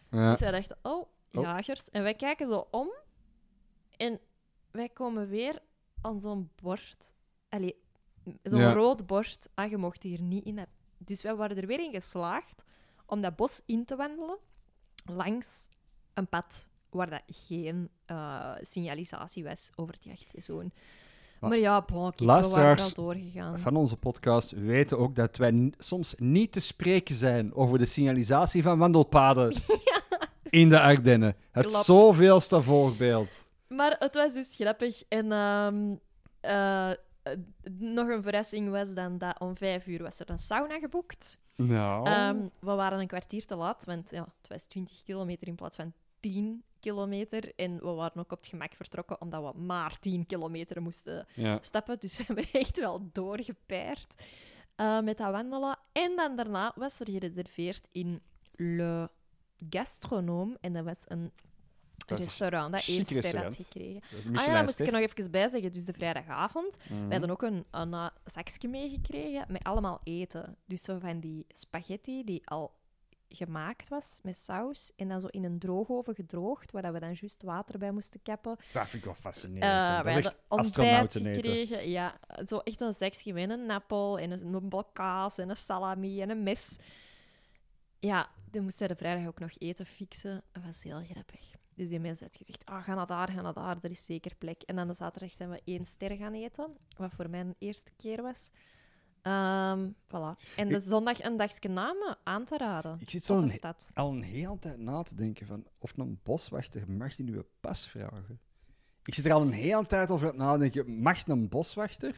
S2: Ja.
S1: Dus wij dachten, oh,
S2: Oh.
S1: jagers. En wij kijken zo om. En wij komen weer aan zo'n bord. Allee, zo'n
S2: Ja.
S1: rood bord. Ah, je mocht hier niet in. Dus wij waren er weer in geslaagd om dat bos in te wandelen. Langs een pad waar dat geen eh, signalisatie was over het jachtseizoen.
S2: Maar
S1: Maar ja, bon, kijk, we waren
S2: luisteraars
S1: wel doorgegaan.
S2: Van onze podcast weten ook dat wij soms niet te spreken zijn over de signalisatie van wandelpaden [LAUGHS] in de Ardennen. Het
S1: Klopt.
S2: zoveelste voorbeeld.
S1: Maar het was dus grappig. En ehm, eh, eh, nog een verrassing was dan dat om vijf uur was er een sauna geboekt.
S2: Nou.
S1: Ehm, we waren een kwartier te laat, want ja, het was 20 kilometer in plaats van 10 kilometer. En we waren ook op het gemak vertrokken, omdat we maar 10 kilometer moesten
S2: Ja.
S1: stappen. Dus [LAUGHS] we hebben echt wel doorgepaard eh, met dat wandelen. En dan daarna was er gereserveerd in Le Gastronoom. En dat was een
S2: Dat
S1: restaurant dat één ster had gekregen. Ah ja, daar moest ik er nog even bij zeggen. Dus de vrijdagavond.
S2: Mhm.
S1: We hadden ook een, een uh, zakje meegekregen met allemaal eten. Dus zo van die spaghetti die al gemaakt was met saus. En dan zo in een droogoven gedroogd, waar we dan juist water bij moesten kappen.
S2: Dat vind ik wel fascinerend.
S1: We
S2: dat is
S1: hadden
S2: echt astronauten
S1: gekregen. Ja, zo echt een zakje met een appel en een, een blok kaas en een salami en een mes. Ja, toen moesten we de vrijdag ook nog eten fixen. Dat was heel grappig. Dus die mensen had gezegd, ah, ga naar daar, ga naar daar, er is zeker plek. En dan de zaterdag zijn we één ster gaan eten, wat voor mij een eerste keer was. Voilà. En de zondag een dagje namen aan te raden.
S2: Ik zit zo
S1: een
S2: al een hele tijd na te denken van of een boswachter mag die nu een pas vragen. Ik zit er al een hele tijd over aan het nadenken. Mag een boswachter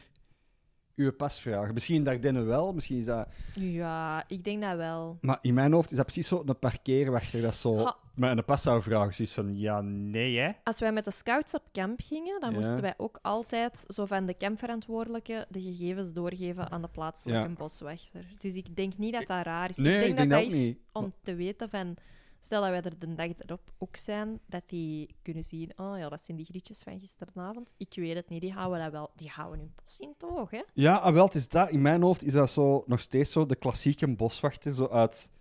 S2: uw pas vragen? Misschien Dardenne wel, misschien is dat...
S1: Ja, ik denk dat wel.
S2: Maar in mijn hoofd is dat precies zo een parkeerwachter dat zo
S1: Ha.
S2: met een pas zou vragen. Zoiets van, ja, nee, hè?
S1: Als wij met de scouts op kamp gingen, dan
S2: Ja.
S1: moesten wij ook altijd zo van de kampverantwoordelijke de gegevens doorgeven aan de plaatselijke
S2: Ja.
S1: boswachter. Dus ik denk niet dat dat raar is.
S2: Nee,
S1: ik denk
S2: ik
S1: dat
S2: denk
S1: dat is
S2: niet.
S1: om te weten van... Stel dat wij er de dag erop ook zijn, dat die kunnen zien... Oh ja, dat zijn die grietjes van gisteravond. Ik weet het niet, die houden dat wel... Die houden hun bos in toog, hè?
S2: Ja, ah, wel, het is dat. In mijn hoofd is dat zo, nog steeds zo de klassieke boswachter, zo uit...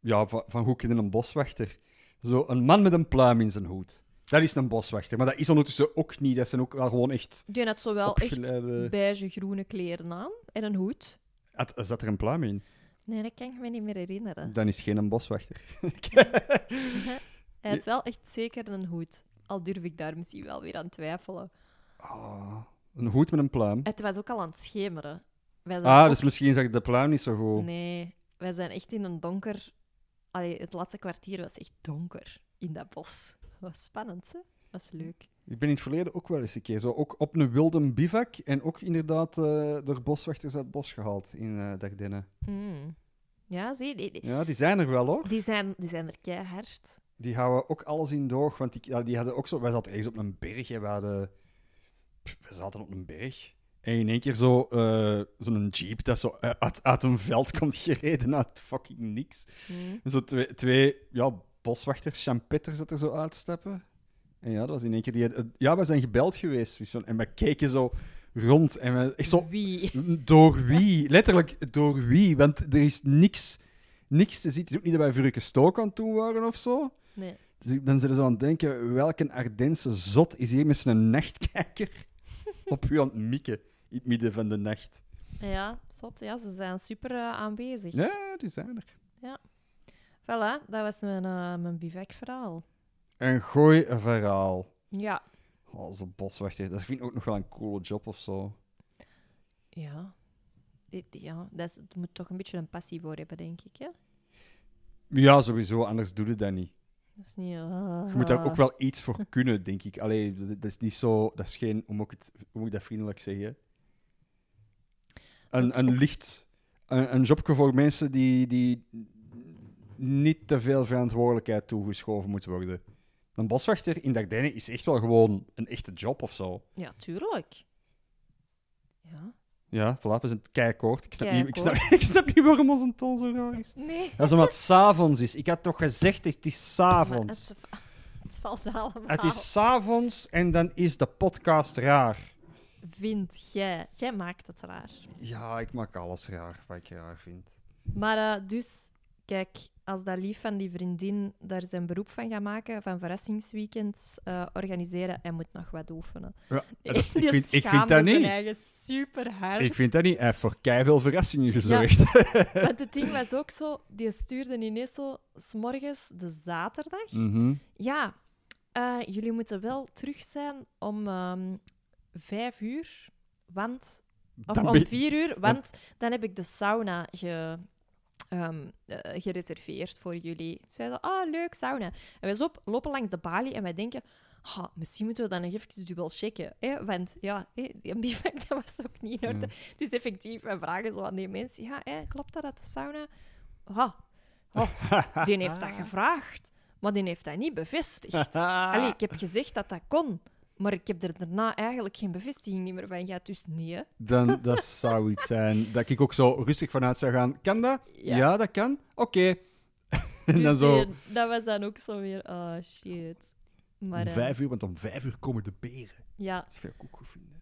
S2: Ja, van, van hoe een boswachter? Zo een man met een pluim in zijn hoed. Dat is een boswachter. Maar dat is ondertussen ook niet. Dat zijn ook wel gewoon echt
S1: Die had zo wel echt
S2: opgeleide...
S1: beige-groene kleren aan en een hoed.
S2: Had- Zat er een pluim in?
S1: Nee, dat kan ik me niet meer herinneren.
S2: Dan is geen een boswachter. [LAUGHS]
S1: Hij had wel echt zeker een hoed. Al durf ik daar misschien wel weer aan twijfelen.
S2: Ah, een hoed met een pluim.
S1: Het was ook al aan het schemeren. Wij zijn
S2: Ah,
S1: ook-
S2: dus misschien zag ik de pluim niet zo goed.
S1: Nee, wij zijn echt in een donker... Allee, het laatste kwartier was echt donker in dat bos. Dat was spannend, hè? Dat was leuk.
S2: Ik ben in het verleden ook wel eens een keer zo, ook op een wilde bivak en ook inderdaad eh, door boswachters uit het bos gehaald in eh Dardenne.
S1: Mm. Ja, zie, die,
S2: Ja, die zijn er wel hoor.
S1: die zijn, die zijn er keihard.
S2: Die houden ook alles in doog, want die, ja, die hadden ook zo... Wij zaten ergens op een berg, hè. we hadden... We zaten op een berg. En in één keer zo, eh, zo'n jeep dat zo uit, uit een veld [LAUGHS] komt gereden uit fucking niks.
S1: Mm.
S2: En zo twee, twee ja, boswachters, champetters dat er zo uitstappen. En ja, dat was in één keer... Die, ja, we zijn gebeld geweest. En we keken zo rond en we, echt zo...
S1: Wie?
S2: Door wie? Letterlijk, door wie? Want er is niks, niks te zien. Het is ook niet dat wij Vurke Stook aan doen waren of zo.
S1: Nee.
S2: Dus dan zullen ze aan het denken, welke Ardense zot is hier met zijn nachtkijker [LAUGHS] op u aan het mikken in het midden van de nacht?
S1: Ja, zot. Ja, ze zijn super eh, aanwezig.
S2: Ja, die zijn er.
S1: Voilà, dat was mijn, eh mijn bivakverhaal.
S2: Een gooi verhaal.
S1: Ja.
S2: Oh, zo'n boswachter, dat vind ik ook nog wel een coole job of zo.
S1: Ja. Ja, dat is, moet toch een beetje een passie voor hebben, denk ik. Hè?
S2: Ja, sowieso, anders doe je dat niet.
S1: Dat is niet... eh,
S2: Je moet daar ook wel iets voor kunnen, denk ik. Allee, dat, is niet zo... Dat is geen... Hoe moet ik, het, hoe moet ik dat vriendelijk zeggen? Een, een licht... Een, een jobje voor mensen die, die niet te veel verantwoordelijkheid toegeschoven moeten worden. Een boswachter in Dardenne is echt wel gewoon een echte job of zo.
S1: Ja, tuurlijk. Ja.
S2: Ja, voilà, we zijn keikoord. Ik snap, niet, ik, snap,
S1: Keikoord. [LAUGHS]
S2: ik snap niet waarom onze toon zo raar is.
S1: Nee.
S2: Dat is omdat het s'avonds is. Ik had toch gezegd, het is s'avonds.
S1: Het, het valt allemaal.
S2: Het is s'avonds en dan is de podcast raar.
S1: Vind jij. Jij maakt het raar.
S2: Ja, ik maak alles raar wat ik raar vind.
S1: Maar eh, dus, kijk, als dat lief van die vriendin daar zijn beroep van gaat maken, van verrassingsweekends eh, organiseren, hij moet nog wat oefenen.
S2: Ja, [LAUGHS]
S1: Die
S2: dat is- ik, vind, ik vind
S1: schaamde
S2: dat niet.
S1: eigen super hard.
S2: Ik vind dat niet. Hij heeft voor veel verrassingen gezorgd. [LAUGHS]
S1: Want het ding was ook zo, die stuurde ineens zo, s'morgens de zaterdag.
S2: Mhm.
S1: Ja, eh, jullie moeten wel terug zijn om ehm, vijf uur, want... Of
S2: Dan
S1: om vier uur, want dan heb ik de sauna ge, ehm, eh, gereserveerd voor jullie. Ze zeiden, ah, leuk, sauna. En wij lopen langs de balie en wij denken... "Ah, misschien moeten we dan nog even dubbel checken. Hè? Want ja, hè, die bivak [LAUGHS] dat was ook niet in orde. Dus effectief, wij vragen zo aan die mensen... Ja, hè, klopt dat, dat de sauna... Ah, oh, [LAUGHS] die heeft dat gevraagd. Maar die heeft dat niet bevestigd. [LAUGHS] Allee, ik heb gezegd dat dat kon. Maar ik heb er daarna eigenlijk geen bevestiging meer van. Ja, dus nee. hè.
S2: Dan dat zou iets zijn dat ik ook zo rustig vanuit zou gaan. Kan dat? Ja,
S1: Ja.
S2: dat kan. Oké. [LAUGHS] en
S1: Dus
S2: dan zo
S1: die- dat was dan ook zo weer... Oh, shit. Maar,
S2: om
S1: eh,
S2: vijf uur, want om vijf uur komen de beren.
S1: ja.
S2: Dat ik ook goed vinden.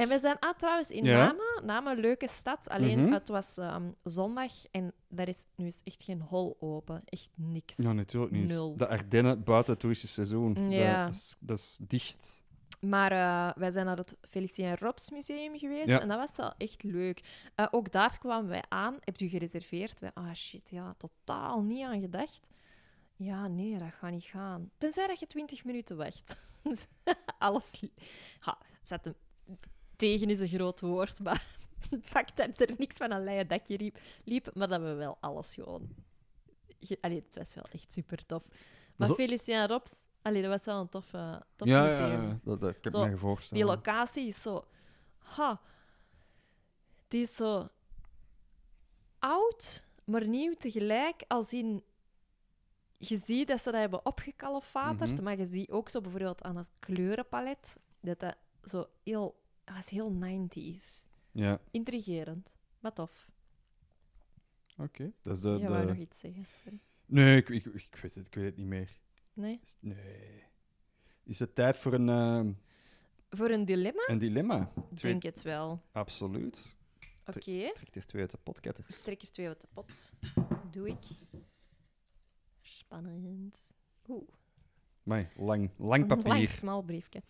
S1: En we zijn ah, trouwens in
S2: Ja?
S1: Namen. Namen, een leuke stad. Alleen,
S2: Mhm.
S1: het was ehm, zondag en daar is nu is echt geen hol open. Echt niks.
S2: Ja, natuurlijk niet.
S1: Nul.
S2: De Ardennen buiten het toeristisch seizoen.
S1: Ja.
S2: Dat, is, dat is dicht.
S1: Maar eh, wij zijn naar het Felicien Robs Museum geweest
S2: Ja.
S1: en dat was wel echt leuk. Eh, ook daar kwamen wij aan. Hebt u gereserveerd? Wij, ah shit, ja, totaal niet aan gedacht. Ja, nee, dat gaat niet gaan. Tenzij dat je 20 minuten wacht. [LAUGHS] Dus [LAUGHS] Alles. Ha, zet hem. Tegen is een groot woord, maar [LAUGHS] het fakt dat er niks van een leien dakje liep, liep, maar dat we wel alles gewoon. ge- Allee, het was wel echt super tof. Maar
S2: Zo-
S1: Felicien Robs, allee, dat was wel een toffe, tof
S2: ja,
S1: museum.
S2: ja, ja, dat, dat kan
S1: Zo,
S2: ik me voorstellen.
S1: Die locatie is zo. Ha. Die is zo. oud, maar nieuw tegelijk. Als in. Je ziet dat ze dat hebben opgekalfaterd,
S2: Mhm.
S1: maar je ziet ook zo bijvoorbeeld aan het kleurenpalet dat dat zo heel. Dat was heel 90s.
S2: Ja,
S1: Intrigerend, maar tof.
S2: oké. Dat is de...
S1: Je wou
S2: de...
S1: nog iets zeggen, sorry.
S2: Nee, ik, ik, ik, weet het, ik weet het niet meer.
S1: Nee?
S2: Is- Nee. Is het tijd voor een, ehm,
S1: Voor een dilemma?
S2: een dilemma?
S1: Ik denk het wel.
S2: Absoluut.
S1: Oké.
S2: Trek er twee uit de potketters.
S1: trek er twee uit de pot. Doe ik. Spannend. Oeh.
S2: Amai, lang, lang
S1: Een
S2: papier.
S1: lang, smal briefje.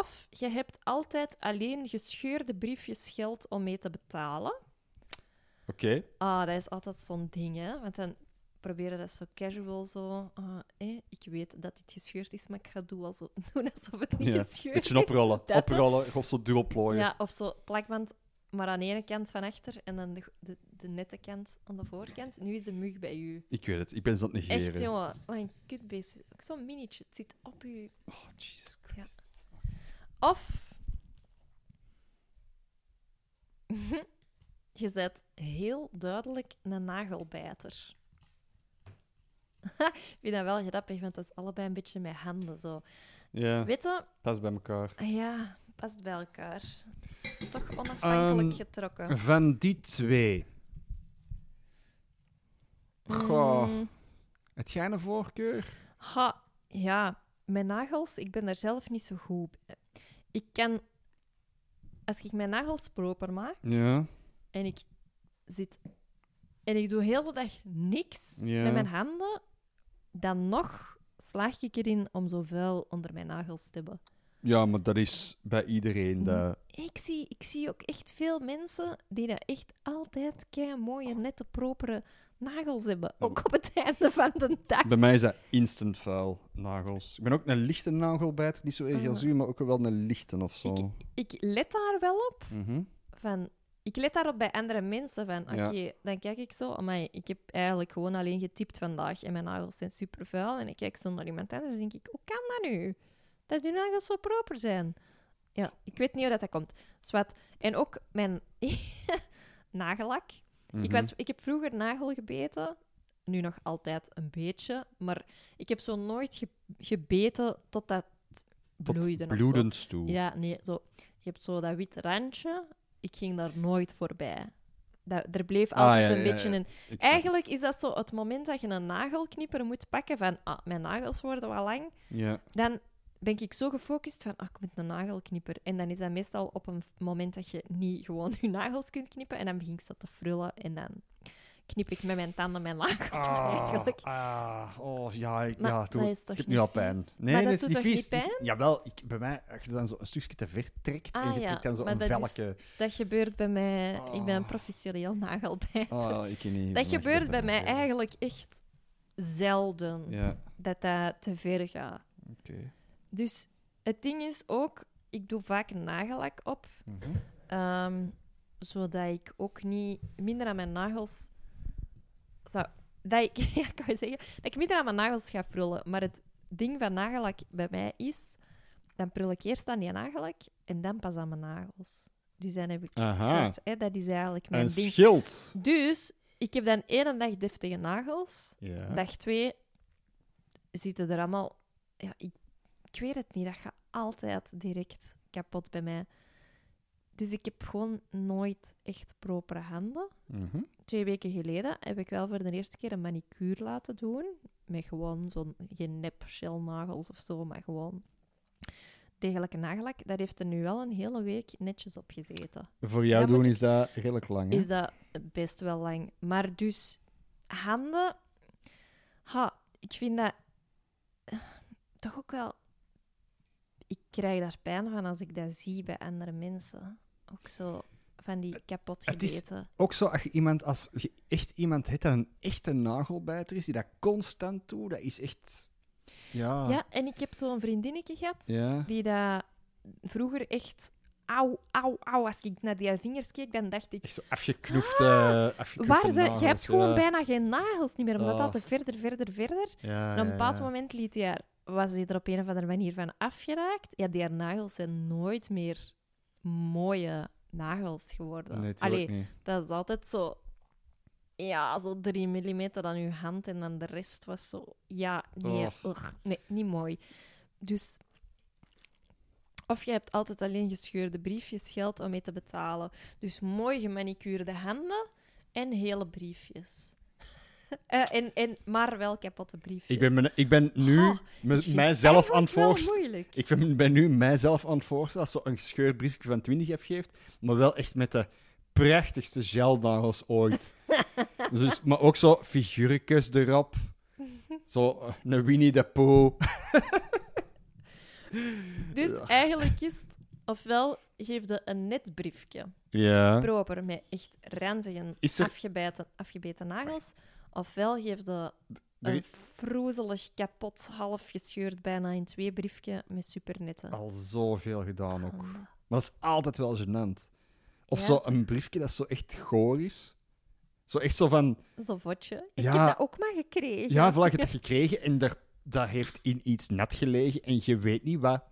S1: Of je hebt altijd alleen gescheurde briefjes geld om mee te betalen.
S2: Oké.
S1: Ah, dat is altijd zo'n ding, hè. Want dan proberen dat zo casual zo... ah, eh, ik weet dat dit gescheurd is, maar ik ga doen, alsof, [LAUGHS] doen alsof het niet
S2: Ja,
S1: gescheurd
S2: Beetje
S1: is.
S2: oprollen.
S1: Dat-
S2: Oprollen, of zo dubbel plooien.
S1: Ja, of zo plakband, maar aan de ene kant van achter en dan de, de, de nette kant aan de voorkant. Nu is de mug bij u.
S2: Ik weet het, ik ben ze aan het negeren.
S1: Echt, jongen. Wat een kutbeest. Ook zo'n minietje. Het zit op u.
S2: Oh, Jesus Christ.
S1: Of... [LAUGHS] Je bent heel duidelijk een nagelbijter. [LAUGHS] Ik vind dat wel grappig, want dat is allebei een beetje met handen. Zo.
S2: Ja,
S1: Weet je,
S2: pas bij elkaar.
S1: ah ja, past bij elkaar. Toch onafhankelijk
S2: Ehm,
S1: getrokken.
S2: Van die twee. Goh.
S1: Mm,
S2: Het jij een voorkeur?
S1: ha, ja, mijn nagels, ik ben daar zelf niet zo goed. Ik kan, als ik mijn nagels proper maak
S2: Ja.
S1: en ik zit en ik doe heel de dag niks
S2: Ja.
S1: met mijn handen, dan nog slaag ik erin om zo vuil onder mijn nagels te hebben.
S2: Ja, maar dat is bij iedereen. Dat...
S1: Ik zie, ik zie ook echt veel mensen die dat echt altijd kei mooie, nette, propere nagels hebben. Ook op het einde van de dag.
S2: Bij mij is dat instant vuil, nagels. Ik ben ook een lichte nagelbijter, niet zo erg als
S1: Ah.
S2: u, maar ook wel een lichte of zo.
S1: Ik let daar wel op.
S2: Mhm.
S1: Van, ik let daarop bij andere mensen. Van, oké,
S2: Ja.
S1: dan kijk ik zo. Amai, ik heb eigenlijk gewoon alleen getypt vandaag en mijn nagels zijn super vuil. En ik kijk zo naar iemand anders en denk ik, hoe kan dat nu? Dat die nagels zo proper zijn. Ja, ik weet niet hoe dat, dat komt. Zwat. En ook mijn [LAUGHS] nagellak. Ik,
S2: Mhm.
S1: was, ik heb vroeger nagel gebeten. Nu nog altijd een beetje. Maar ik heb zo nooit ge- gebeten
S2: Tot
S1: bloeide. of zo.
S2: bloedend toe.
S1: Ja, nee, zo. Je hebt zo dat wit randje. Ik ging daar nooit voorbij. Dat, er bleef
S2: Ah,
S1: altijd
S2: ja,
S1: een
S2: ja,
S1: beetje
S2: ja.
S1: een... Eigenlijk is dat zo het moment dat je een nagelknipper moet pakken van... Ah, mijn nagels worden wat lang.
S2: Ja.
S1: Dan ben ik zo gefocust van... Ah, ik moet een nagelknipper. En dan is dat meestal op een moment dat je niet gewoon je nagels kunt knippen. En dan begin ik zo te frullen. En dan knip ik met mijn tanden mijn nagels eigenlijk.
S2: ah, oh, ja, ik,
S1: Maar
S2: ja,
S1: dat is toch
S2: ik nu al pijn.
S1: vies?
S2: Nee,
S1: Maar
S2: dat,
S1: dat
S2: is niet vies.
S1: niet
S2: is- Jawel, ik, bij mij, als je dan zo een stukje te ver trekt en
S1: Ah,
S2: je
S1: ja,
S2: trekt dan zo een
S1: dat is-. Dat gebeurt bij mij... Ik ben een
S2: Oh.
S1: professioneel nagelbijter.
S2: Oh, ik niet.
S1: Dat gebeurt bij mij eigenlijk echt zelden.
S2: Ja,
S1: Dat dat te ver gaat.
S2: oké.
S1: Dus het ding is ook... Ik doe vaak een nagellak op.
S2: Mhm.
S1: ehm, zodat ik ook niet minder aan mijn nagels zou. Dat ik, [LAUGHS] ja, kan je zeggen, dat ik minder aan mijn nagels ga frullen. Maar het ding van nagellak bij mij is, dan prul ik eerst aan die nagellak en dan pas aan mijn nagels. Dus dan heb ik
S2: Aha.
S1: soort, hè, dat is eigenlijk mijn
S2: Een
S1: ding.
S2: schild.
S1: Dus ik heb dan één dag deftige nagels,
S2: Ja.
S1: dag twee zitten er allemaal... Ja, ik, ik weet het niet. Dat gaat altijd direct kapot bij mij. Dus ik heb gewoon nooit echt propere handen.
S2: Mhm.
S1: Twee weken geleden heb ik wel voor de eerste keer een manicure laten doen. Met gewoon zo'n, geen nep nagels of zo, maar gewoon degelijke nagellak. Dat heeft er nu wel een hele week netjes op gezeten.
S2: Voor jou doen is dat redelijk lang, hè?
S1: Is dat best wel lang. Maar dus, handen... Ha, ik vind dat eh, toch ook wel... Ik krijg daar pijn van als ik dat zie bij andere mensen. Ook zo van die kapot
S2: Het is-
S1: gebeten.
S2: Ook zo, als je, iemand, als je echt iemand hebt dat een echte nagelbijter is, die dat constant doet, dat is echt... Ja.
S1: Ja, en ik heb zo'n vriendinnetje gehad
S2: Ja.
S1: die dat vroeger echt... Auw, auw, auw. Als ik naar die vingers keek, dan dacht ik...
S2: Echt zo afgeknoefte, uh, afgeknoefte
S1: Waar zijn... Je hebt gewoon bijna geen nagels niet meer, omdat
S2: Oh.
S1: dat altijd verder, verder, verder... En op een bepaald moment liet hij haar, was hij er op een of andere manier van afgeraakt. Ja, die haar nagels zijn nooit meer mooie nagels geworden.
S2: Nee,
S1: Allee,
S2: niet.
S1: dat is altijd zo... Ja, zo drie millimeter aan uw hand en dan de rest was zo... Ja, nee, ugh, nee niet mooi. Dus... Of je hebt altijd alleen gescheurde briefjes geld om mee te betalen. Dus mooi gemanicureerde handen en hele briefjes. [LAUGHS] Eh, en, en, maar wel kapotte briefjes.
S2: Ik ben, ik ben nu
S1: Oh, Ik
S2: mijzelf aan het voorstellen.
S1: moeilijk.
S2: Ik ben, ben nu mijzelf aan het voorstellen als zo'n gescheurd briefje van 20 afgeeft, maar wel echt met de prachtigste gelnagels ooit. [LAUGHS] dus, maar ook zo figuurtjes erop. Zo eh, een Winnie de Pooh. [LAUGHS]
S1: Dus eigenlijk is het, ofwel geef je een net briefje,
S2: Ja.
S1: proper, met echt ranzige,
S2: er-
S1: afgebeten, afgebeten nagels, ofwel geef je
S2: Er-
S1: een vroezelig, kapot, half gescheurd, bijna in twee briefje met supernette.
S2: Al zoveel gedaan ook.
S1: handen.
S2: Maar dat is altijd wel gênant. Of
S1: Ja,
S2: zo een briefje dat zo echt goor is. Zo echt zo van...
S1: Zo'n vodje. Ik
S2: Ja.
S1: heb dat ook maar gekregen.
S2: Ja, voilà, je hebt [LAUGHS] dat gekregen en daar, dat heeft in iets nat gelegen en je weet niet wat.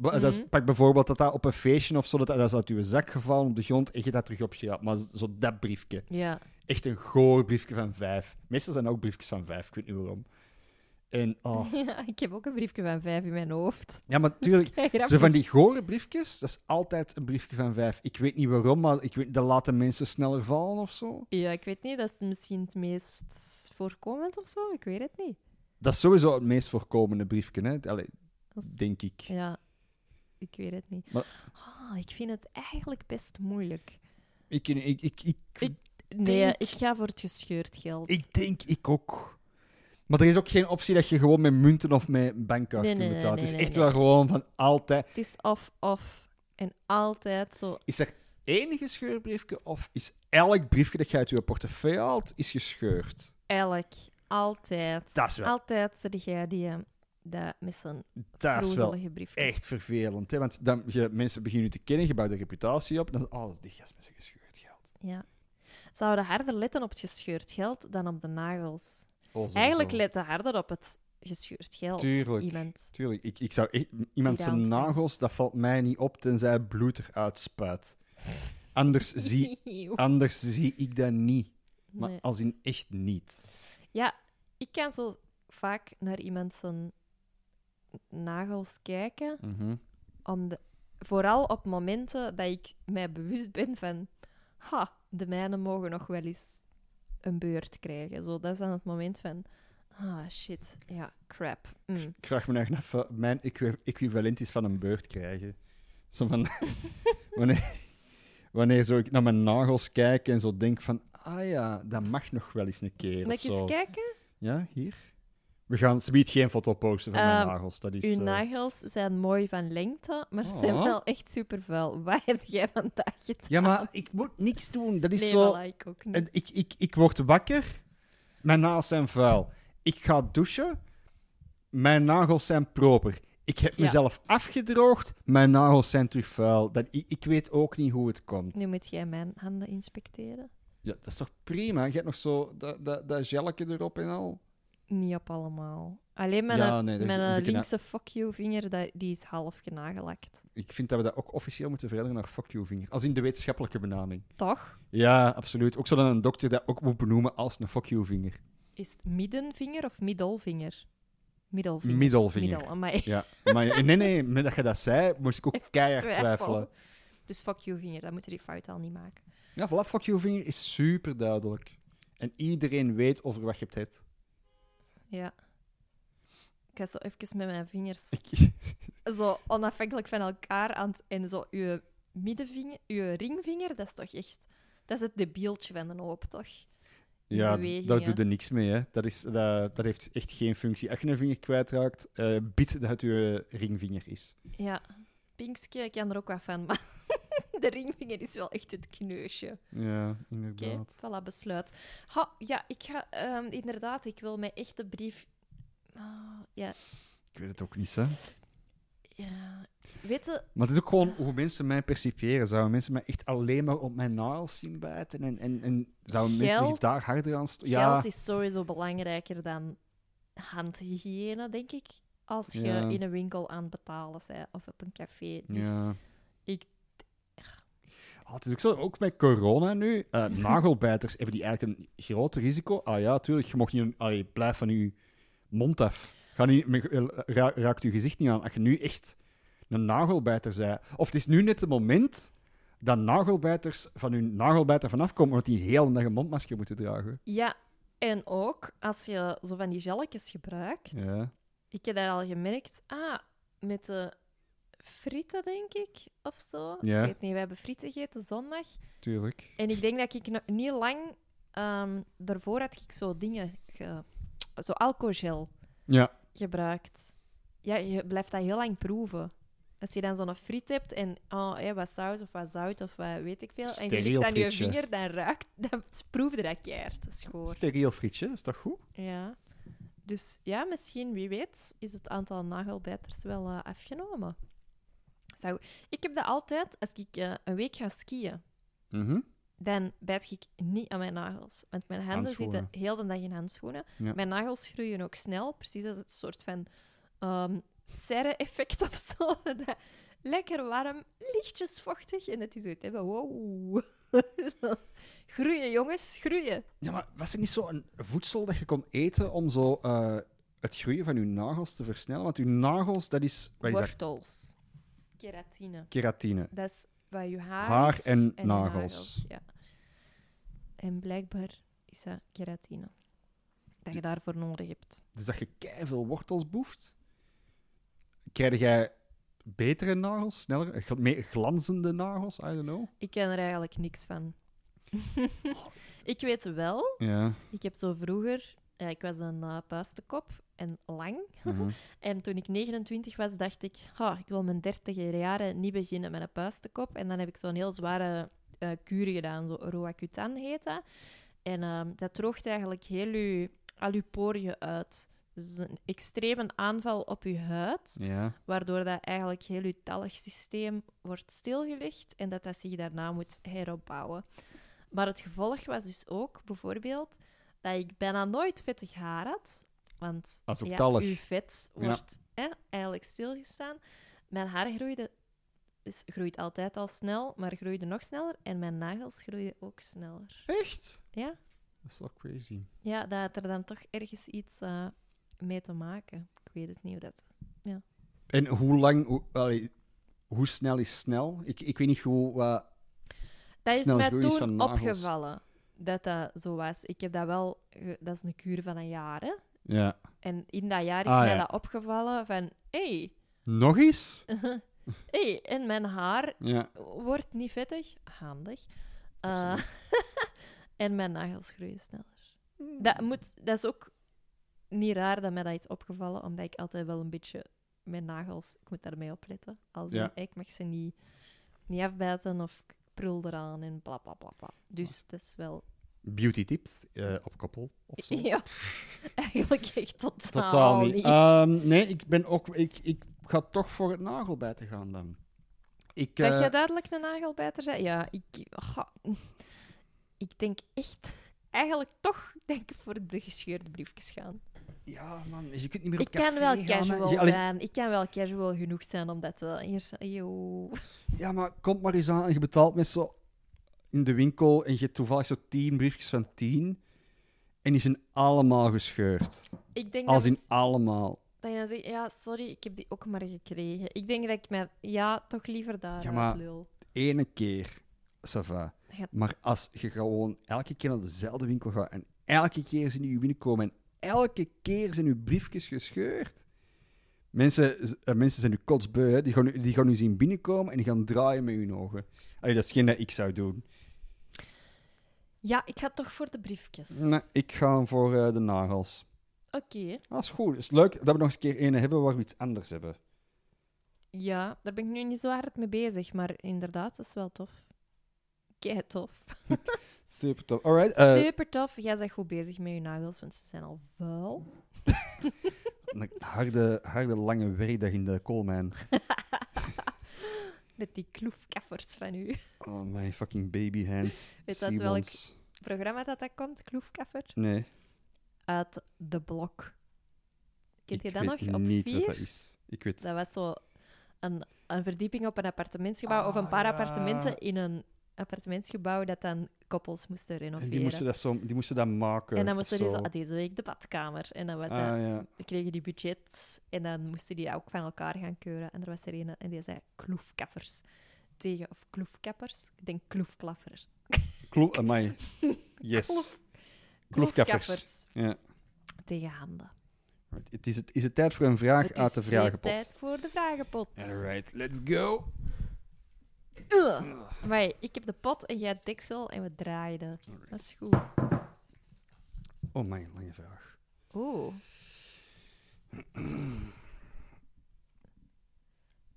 S2: Dat is,
S1: Mhm.
S2: pak bijvoorbeeld dat dat op een feestje of zo, dat, dat is uit je zak gevallen op de grond en je dat terug opgehaald. Maar zo dat briefje.
S1: Ja.
S2: Echt een goor briefje van vijf. Meestal zijn ook briefjes van vijf, ik weet niet waarom. En, oh. [LAUGHS]
S1: ja, ik heb ook een briefje van vijf in mijn hoofd.
S2: Ja, maar natuurlijk, zo van die gore briefjes, dat is altijd een briefje van vijf. Ik weet niet waarom, maar ik weet, dat laten mensen sneller vallen of zo.
S1: Ja, ik weet niet. Dat is misschien het meest voorkomend of zo. Ik weet het niet.
S2: Dat is sowieso het meest voorkomende briefje, hè? Allee,
S1: Dat is-
S2: denk ik.
S1: Ja, ik weet het niet.
S2: Maar-
S1: Ah, ik vind het eigenlijk best moeilijk.
S2: Ik, ik, ik, ik,
S1: Ik- Nee,
S2: denk-
S1: ik ga voor het gescheurd geld.
S2: Ik denk ik ook. Maar er is ook geen optie dat je gewoon met munten of met bankkaart
S1: Nee,
S2: kunt betalen.
S1: nee,
S2: het is echt wel gewoon van altijd.
S1: Het is of-of. En altijd zo.
S2: Is er één gescheurbriefje of is elk briefje dat je uit je portefeuille haalt, is gescheurd?
S1: Elk. Altijd.
S2: Dat is wel-
S1: Altijd zit jij die eh, dat met zijn
S2: Dat is wel
S1: briefjes.
S2: echt vervelend. Hè? Want dan, je, mensen beginnen je te kennen, je bouwt een reputatie op. Dan is is die gast met zijn gescheurd geld.
S1: Ja. Zouden harder letten op het gescheurd geld dan op de nagels?
S2: Oh.
S1: Eigenlijk letten harder op het gescheurd geld.
S2: Tuurlijk.
S1: Iemand.
S2: Tuurlijk, ik, ik zou echt... Iemand zijn nagels, dat valt mij niet op tenzij het bloed eruit spuit. Anders [LAUGHS] zie, anders zie ik dat niet. Maar
S1: Nee.
S2: als in echt niet.
S1: Ja, ik kan zo vaak naar iemand zijn nagels kijken.
S2: Mhm.
S1: Om de, vooral op momenten dat ik mij bewust ben van... Ha, de mijne mogen nog wel eens een beurt krijgen. Zo, dat is dan het moment van... Ah, shit. Ja, crap. Mm.
S2: Ik vraag me echt af wat mijn equi- equivalent is van een beurt krijgen. Zo van... [LAUGHS] wanneer, wanneer zo ik naar mijn nagels kijk en zo denk van... Ah ja, dat mag nog wel eens een keer
S1: Mag ik eens kijken?
S2: Ja, hier. We gaan zoiets geen foto posten van mijn
S1: Ehm,
S2: nagels. Dat is...
S1: Uw
S2: eh,
S1: nagels zijn mooi van lengte, maar ze zijn
S2: Oh.
S1: wel echt super vuil. Wat heb jij vandaag gedaan?
S2: Ja, maar ik moet niks doen. Dat is
S1: nee,
S2: zo...
S1: voilà, ik ook niet.
S2: En ik, ik, ik word wakker, mijn nagels zijn vuil. Ik ga douchen, mijn nagels zijn proper. Ik heb
S1: Ja.
S2: mezelf afgedroogd, mijn nagels zijn terug vuil. Dat, ik, ik weet ook niet hoe het komt.
S1: Nu moet jij mijn handen inspecteren.
S2: Ja, dat is toch prima? Je hebt nog zo dat, dat, dat erop en al.
S1: Niet op allemaal. Alleen mijn,
S2: Ja, nee,
S1: mijn
S2: een
S1: linkse fuck you vinger, die is half genagellakt.
S2: Ik vind dat we dat ook officieel moeten veranderen naar fuck you vinger. Als in de wetenschappelijke benaming.
S1: Toch?
S2: Ja, absoluut. Ook zodat een dokter dat ook moet benoemen als een fuck you vinger.
S1: Is het middenvinger of middelvinger? Middelvinger.
S2: Middelvinger.
S1: Middel, amai.
S2: Ja, maar nee, nee, met dat je dat zei, moest ik ook [LAUGHS]
S1: Even
S2: keihard
S1: twijfelen.
S2: twijfelen.
S1: Dus fuck you vinger, dat moeten die fout al niet maken.
S2: Ja, voilà, fuck you vinger is super duidelijk. En iedereen weet over wat je hebt het.
S1: Ja. Ik ga zo even met mijn vingers
S2: Ik- [LAUGHS]
S1: zo onafhankelijk van elkaar aan het... En zo uw middenvinger, uw ringvinger, dat is toch echt... Dat is het debieltje van de hoop, toch?
S2: Ja, daar doe je niks mee. Hè. Dat, is, dat, dat heeft echt geen functie. Als je een vinger kwijtraakt, eh bid dat het je ringvinger is.
S1: Ja. Pinkske, ik kan er ook wat van, maar de ringvinger is wel echt het kneusje.
S2: Ja,
S1: Oké,
S2: inderdaad.
S1: voilà, besluit. Ha, ja, ik ga... ehm, inderdaad, ik wil mijn echte brief... Ah, ja,
S2: Ik weet het ook niet, hè.
S1: ja... Weet je,
S2: Maar het is ook gewoon hoe mensen mij percipiëren. Zouden mensen mij echt alleen maar op mijn nagels zien bijten? En, en, en zouden mensen zich
S1: Geld-
S2: daar harder aan sto- Ja,
S1: Geld is sowieso belangrijker dan handhygiëne, denk ik. Als je
S2: Ja.
S1: in een winkel aan het betalen bent of op een café. Dus
S2: ja. Ah, het is ook zo, ook met corona nu. eh, nagelbijters hebben die eigenlijk een groot risico. Ah ja, tuurlijk, je mag niet... Allee, blijf van je mond af. Ga niet, eh, ra- raakt je gezicht niet aan. Als je nu echt een nagelbijter zei. Of het is nu net het moment dat nagelbijters van hun nagelbijter vanaf komen, omdat die heel dag een mondmasker moeten dragen.
S1: ja, en ook als je zo van die gelletjes gebruikt.
S2: Ja.
S1: Ik heb dat al gemerkt. Ah, met de frieten, denk ik, of zo.
S2: Ja.
S1: Ik weet niet, we hebben frieten gegeten zondag.
S2: Tuurlijk.
S1: En ik denk dat ik nog niet lang... ehm, daarvoor had ik zo dingen... Ge, zo alcoholgel
S2: Ja.
S1: gebruikt. Ja, je blijft dat heel lang proeven. Als je dan zo'n friet hebt en oh, hé, wat saus of wat zout of wat weet ik veel, en je
S2: Steriel
S1: likt aan je vinger, dan ruikt, [LAUGHS] dan proefde dat keihard. Dat is.
S2: Steriel frietje, is toch goed?
S1: Ja. Dus ja, misschien, wie weet, is het aantal nagelbijters wel eh, afgenomen. Zou... Ik heb dat altijd, als ik eh, een week ga skiën,
S2: Mhm.
S1: dan bijt ik niet aan mijn nagels. Want mijn handen zitten heel de dag in handschoenen.
S2: Ja.
S1: Mijn nagels groeien ook snel, precies als het soort van ehm serre-effect [LAUGHS] of zo. Dat lekker warm, lichtjes vochtig. En het is zoiets hebben, wow. [LAUGHS] groeien, jongens, groeien.
S2: Ja, maar was er niet zo een voedsel dat je kon eten om zo eh, het groeien van je nagels te versnellen? Want je nagels, dat is, wat is dat?
S1: Wortels. Keratine.
S2: Keratine.
S1: Dat is wat je haar,
S2: Haar
S1: is
S2: en nagels.
S1: ja. En blijkbaar is dat keratine. Dat je daarvoor nodig hebt.
S2: Dus dat je veel wortels boeft. Krijg jij betere nagels, sneller, meer glanzende nagels? I don't know.
S1: Ik ken er eigenlijk niks van. [LAUGHS] ik weet wel,
S2: Ja.
S1: ik heb zo vroeger... Ja, ik was een uh, puistenkop en lang.
S2: mhm. [LAUGHS]
S1: En toen ik 29 was, dacht ik... "Ha, ik wil mijn dertiger jaren niet beginnen met een puistenkop. En dan heb ik zo'n heel zware eh kuur gedaan. Zo Roacutan heet dat. En ehm, dat droogt eigenlijk heel je, al je poriën uit. Dus een extreme aanval op je huid.
S2: ja.
S1: waardoor dat eigenlijk heel je talgsysteem wordt stilgelegd en dat dat zich daarna moet heropbouwen. Maar het gevolg was dus ook, bijvoorbeeld, dat ik bijna nooit vettig haar had. Want
S2: Dat
S1: ja, uw vet
S2: Ja.
S1: wordt hè, eigenlijk stilgestaan. Mijn haar groeide, is, groeit altijd al snel, maar groeide nog sneller. En mijn nagels groeiden ook sneller.
S2: Echt?
S1: Ja,
S2: Dat is wel crazy.
S1: ja dat had er dan toch ergens iets eh, mee te maken. Ik weet het niet hoe dat...
S2: En hoe lang, hoe, allee, hoe snel is snel? Ik, ik weet niet hoe, wat...
S1: Dat is mij
S2: is
S1: toen opgevallen dat dat zo was. Ik heb dat wel... Dat is een kuur van een jaar, hè.
S2: Ja.
S1: En in dat jaar is
S2: Ah,
S1: mij
S2: ja.
S1: dat opgevallen van... Hé,
S2: Nog eens? [LAUGHS]
S1: hey, en mijn haar
S2: Ja.
S1: wordt niet vettig. Handig. Eh,
S2: Absoluut. [LAUGHS]
S1: en mijn nagels groeien sneller.
S2: Hmm.
S1: Dat, moet, dat is ook niet raar dat mij dat is opgevallen, omdat ik altijd wel een beetje... Mijn nagels, ik moet daarmee opletten. Als
S2: Ja.
S1: ik mag ze niet, niet afbijten of ik prul eraan en bla bla bla. bla. Dus dat is wel
S2: Beauty tips eh, op koppel of zo? [LAUGHS]
S1: Ja, eigenlijk echt totaal,
S2: Totaal niet.
S1: niet.
S2: Ehm, nee, ik ben ook... Ik, ik ga toch voor het nagelbijten gaan dan. Ik,
S1: dat
S2: eh,
S1: jij duidelijk een nagelbijter bent? Ja, ik, ga- ik denk echt... Eigenlijk toch denk ik voor de gescheurde briefjes gaan.
S2: Ja, man, je kunt niet meer op
S1: Ik kan wel
S2: gaan,
S1: casual.
S2: Je-
S1: zijn. Ik kan wel casual genoeg zijn om dat te... Hier, yo.
S2: Ja, maar kom maar eens aan en je betaalt met zo in de winkel en je hebt toevallig zo tien briefjes van tien en die zijn allemaal gescheurd.
S1: Ik denk
S2: Als
S1: dat...
S2: in allemaal.
S1: Dat je dan zegt, ja, sorry, ik heb die ook maar gekregen. Ik denk dat ik mij, ja, toch liever daar
S2: Ja, maar-
S1: lul.
S2: Ene keer, ça va.
S1: Ja.
S2: Maar als je gewoon elke keer naar dezelfde winkel gaat en elke keer zijn die binnenkomen en elke keer zijn uw briefjes gescheurd. Mensen, eh, mensen zijn nu kotsbeu, hè. Die, gaan, die gaan u zien binnenkomen en die gaan draaien met hun ogen. Allee, dat is geen dat ik zou doen.
S1: Ja, ik ga toch voor de briefjes.
S2: Nee, ik ga voor eh, de nagels.
S1: Oké.
S2: Dat is goed. Het is leuk dat we nog eens een keer een hebben waar we iets anders hebben.
S1: Ja, daar ben ik nu niet zo hard mee bezig, maar inderdaad, dat is wel tof. Kei tof. [LAUGHS]
S2: Super tof. Alright. eh,
S1: Super tof. Jij bent goed bezig met je nagels, want ze zijn al vuil. [LAUGHS]
S2: een harde, harde lange werkdag in de koolmijn. [LAUGHS]
S1: Met die kloefkaffers van u.
S2: Oh, my fucking baby hands. [LAUGHS]
S1: Weet dat
S2: Seabonds.
S1: Programma dat dat komt, kloefkaffer,
S2: Nee.
S1: uit De Blok. Kent je
S2: ik
S1: dat
S2: weet
S1: nog? Op
S2: niet
S1: vier?
S2: wat dat is. Ik weet...
S1: Dat was zo een, een verdieping op een appartementsgebouw, of een paar
S2: Ah, ja.
S1: appartementen in een appartementsgebouw dat dan koppels moesten
S2: En
S1: renoveren.
S2: die moesten dat, zo, die moesten dat maken.
S1: en dan moesten die zo, ah, deze week de badkamer. En dan was dat,
S2: Ah, ja.
S1: kregen die budget en dan moesten die ook van elkaar gaan keuren. En er was er een en die zei kloefkaffers tegen, of kloefkappers. Ik denk kloefklaffers. [LAUGHS]
S2: Kloef, amai. Yes.
S1: Kloef-
S2: Kloefkaffers. Ja.
S1: tegen handen.
S2: Right. Het is, het, is het tijd voor een vraag
S1: Het
S2: uit de
S1: is weer
S2: vragenpot?
S1: tijd voor de vragenpot.
S2: Alright, let's go.
S1: Ugh. Maar ik heb de pot en jij het deksel en we draaiden. Dat is goed.
S2: Oh, mijn lange vraag.
S1: Oeh.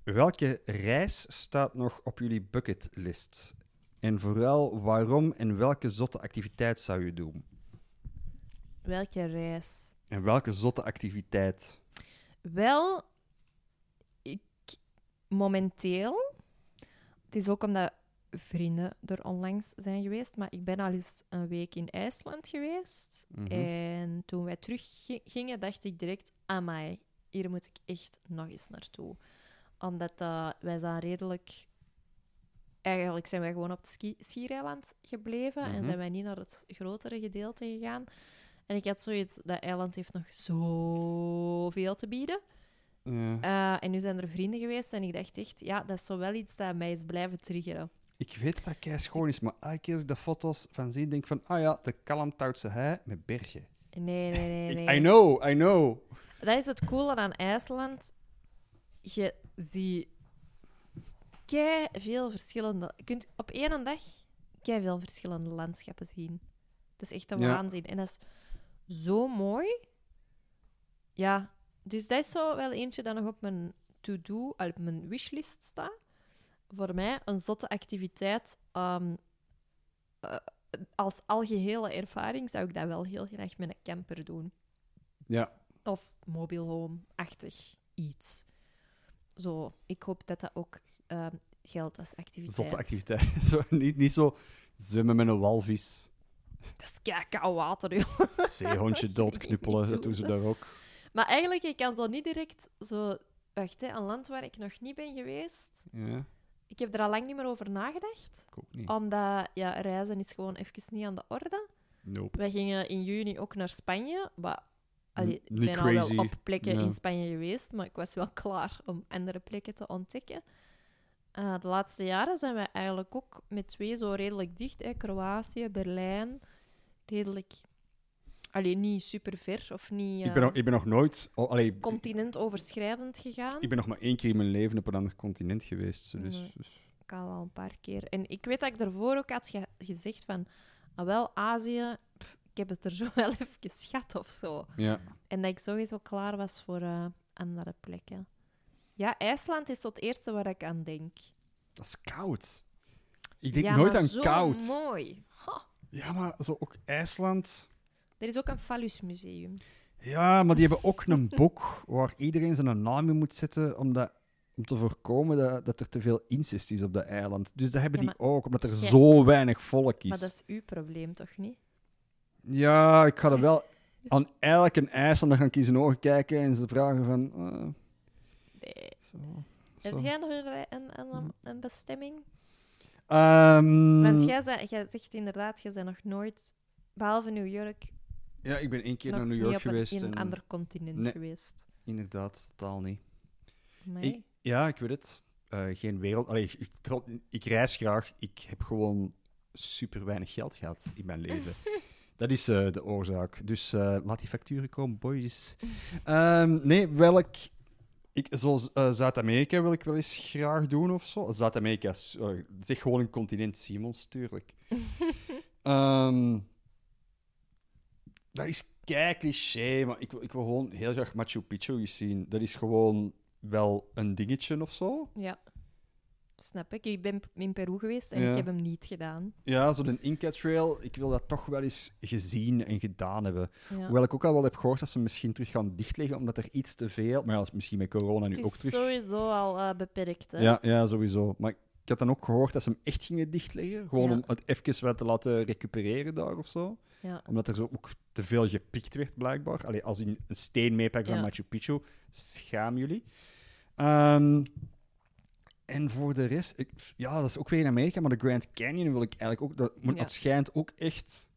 S2: Welke reis staat nog op jullie bucketlist? En vooral waarom en welke zotte activiteit zou je doen?
S1: Welke reis?
S2: En welke zotte activiteit?
S1: Wel, ik momenteel. Het is ook omdat vrienden er onlangs zijn geweest, maar ik ben al eens een week in IJsland geweest.
S2: Mhm.
S1: En toen wij teruggingen, dacht ik direct: Amai, hier moet ik echt nog eens naartoe. Omdat eh, wij zijn redelijk. Eigenlijk zijn wij gewoon op het ski schiereiland gebleven en
S2: Mhm.
S1: zijn wij niet naar het grotere gedeelte gegaan. En ik had zoiets, dat eiland heeft nog zoveel te bieden.
S2: Ja.
S1: Eh, en nu zijn er vrienden geweest en ik dacht echt, ja, dat is zo wel iets dat mij is blijven triggeren.
S2: Ik weet dat kei schoon is, maar elke keer als ik de foto's van zie, denk ik van, ah ja, de Kalmthoutse hei met bergen.
S1: Nee, nee, [LAUGHS] nee.
S2: I know, I know.
S1: Dat is het coole aan IJsland. Je ziet kei veel verschillende... Je kunt op één dag kei veel verschillende landschappen zien. Dat is echt een
S2: Ja.
S1: waanzin. En dat is zo mooi. Ja, dus dat is zo wel eentje dat nog op mijn to-do, op mijn wishlist staat. Voor mij een zotte activiteit. ehm, eh, als algehele ervaring zou ik dat wel heel graag met een camper doen.
S2: Ja,
S1: Of mobile home-achtig iets. Zo, ik hoop dat dat ook ehm, geldt als activiteit.
S2: zotte activiteit. [LAUGHS] zo, niet, niet zo zwemmen met een walvis,
S1: Dat is koud water, joh.
S2: zeehondje [LAUGHS] doodknuppelen, dat doen ze daar ook.
S1: Maar eigenlijk, ik kan zo niet direct zo... Wacht, hè, een land waar ik nog niet ben geweest.
S2: Ja,
S1: Ik heb er al lang niet meer over nagedacht.
S2: ik ook niet.
S1: Omdat, ja, reizen is gewoon even niet aan de orde.
S2: Nope.
S1: Wij gingen in juni ook naar Spanje. Wat, allee, ik ben al wel op plekken
S2: Ja.
S1: in Spanje geweest, maar ik was wel [LAUGHS] klaar om andere plekken te ontdekken. Eh, de laatste jaren zijn wij eigenlijk ook met twee zo redelijk dicht. Hè. Kroatië, Berlijn. Redelijk... Allee, niet super ver of niet
S2: Ik ben,
S1: eh,
S2: nog, ik ben nog nooit... Oh, allee,
S1: continentoverschrijdend gegaan.
S2: ik ben nog maar één keer in mijn leven op een ander continent geweest. Dus,
S1: Nee.
S2: dus-
S1: Ik al wel een paar keer. En ik weet dat ik daarvoor ook had ge- gezegd van... Ah, wel, Azië, pff, ik heb het er zo [LAUGHS] wel even geschat of zo.
S2: ja.
S1: En dat ik sowieso klaar was voor eh, andere plekken. Ja, IJsland is tot het eerste waar ik aan denk.
S2: Dat is koud. Ik denk
S1: ja,
S2: nooit
S1: maar
S2: aan
S1: zo
S2: koud.
S1: mooi. Ha.
S2: Ja, maar zo ook IJsland...
S1: Er is ook een Phallus-museum.
S2: Ja, maar die hebben ook een [LAUGHS] boek waar iedereen zijn naam in moet zetten omdat, om te voorkomen dat, dat er te veel incest is op dat eiland. Dus dat hebben
S1: Ja,
S2: die ook, omdat er
S1: Ja.
S2: zo weinig volk is.
S1: Maar dat is uw probleem, toch niet?
S2: Ja, ik ga er wel aan elke IJslander gaan kiezen ogen kijken en ze vragen van... eh,
S1: Nee.
S2: zo,
S1: Heb jij nog een, een, een, een bestemming?
S2: Ehm,
S1: Want jij, jij zegt inderdaad, je bent nog nooit, behalve New York,
S2: Ja, ik ben één keer
S1: nog
S2: naar New
S1: niet
S2: York
S1: op een,
S2: geweest.
S1: in een
S2: en-
S1: ander continent
S2: Nee.
S1: geweest.
S2: inderdaad, totaal niet. Ik- Ja, ik weet het. Eh, geen wereld... Allee, ik, ik reis graag. Ik heb gewoon super weinig geld gehad in mijn leven. [LAUGHS] Dat is eh, de oorzaak. Dus eh, laat die facturen komen, boys. Ehm, nee, welk... Ik, zoals eh, Zuid-Amerika wil ik wel eens graag doen of zo. Zuid-Amerika, is, eh, zeg gewoon een continent, Simons, tuurlijk. [LAUGHS] Ehm, dat is kei cliché, maar ik, wil- ik wil gewoon heel graag Machu Picchu eens zien. Dat is gewoon wel een dingetje of zo.
S1: Ja. Snap ik. Ik ben in Peru geweest en
S2: Ja.
S1: ik heb hem niet gedaan.
S2: Ja, zo'n Inca Trail, ik wil dat toch wel eens gezien en gedaan hebben.
S1: Ja.
S2: Hoewel ik ook al wel heb gehoord dat ze misschien terug gaan dichtleggen, omdat er iets te veel... Maar ja, dat is misschien met corona nu
S1: het
S2: ook
S1: is
S2: terug.
S1: sowieso al eh, beperkt. Hè?
S2: Ja, ja, sowieso. Maar ik had dan ook gehoord dat ze hem echt gingen dichtleggen. Gewoon
S1: Ja.
S2: om het even wat te laten recupereren daar of zo.
S1: Ja.
S2: Omdat er zo ook te veel gepikt werd, blijkbaar. Allee, als in een steen meepakken van
S1: Ja.
S2: Machu Picchu, schaam jullie. Ehm, en voor de rest, ik, ja, dat is ook weer in Amerika, maar de Grand Canyon wil ik eigenlijk ook. Dat, moet,
S1: Ja.
S2: Het schijnt ook echt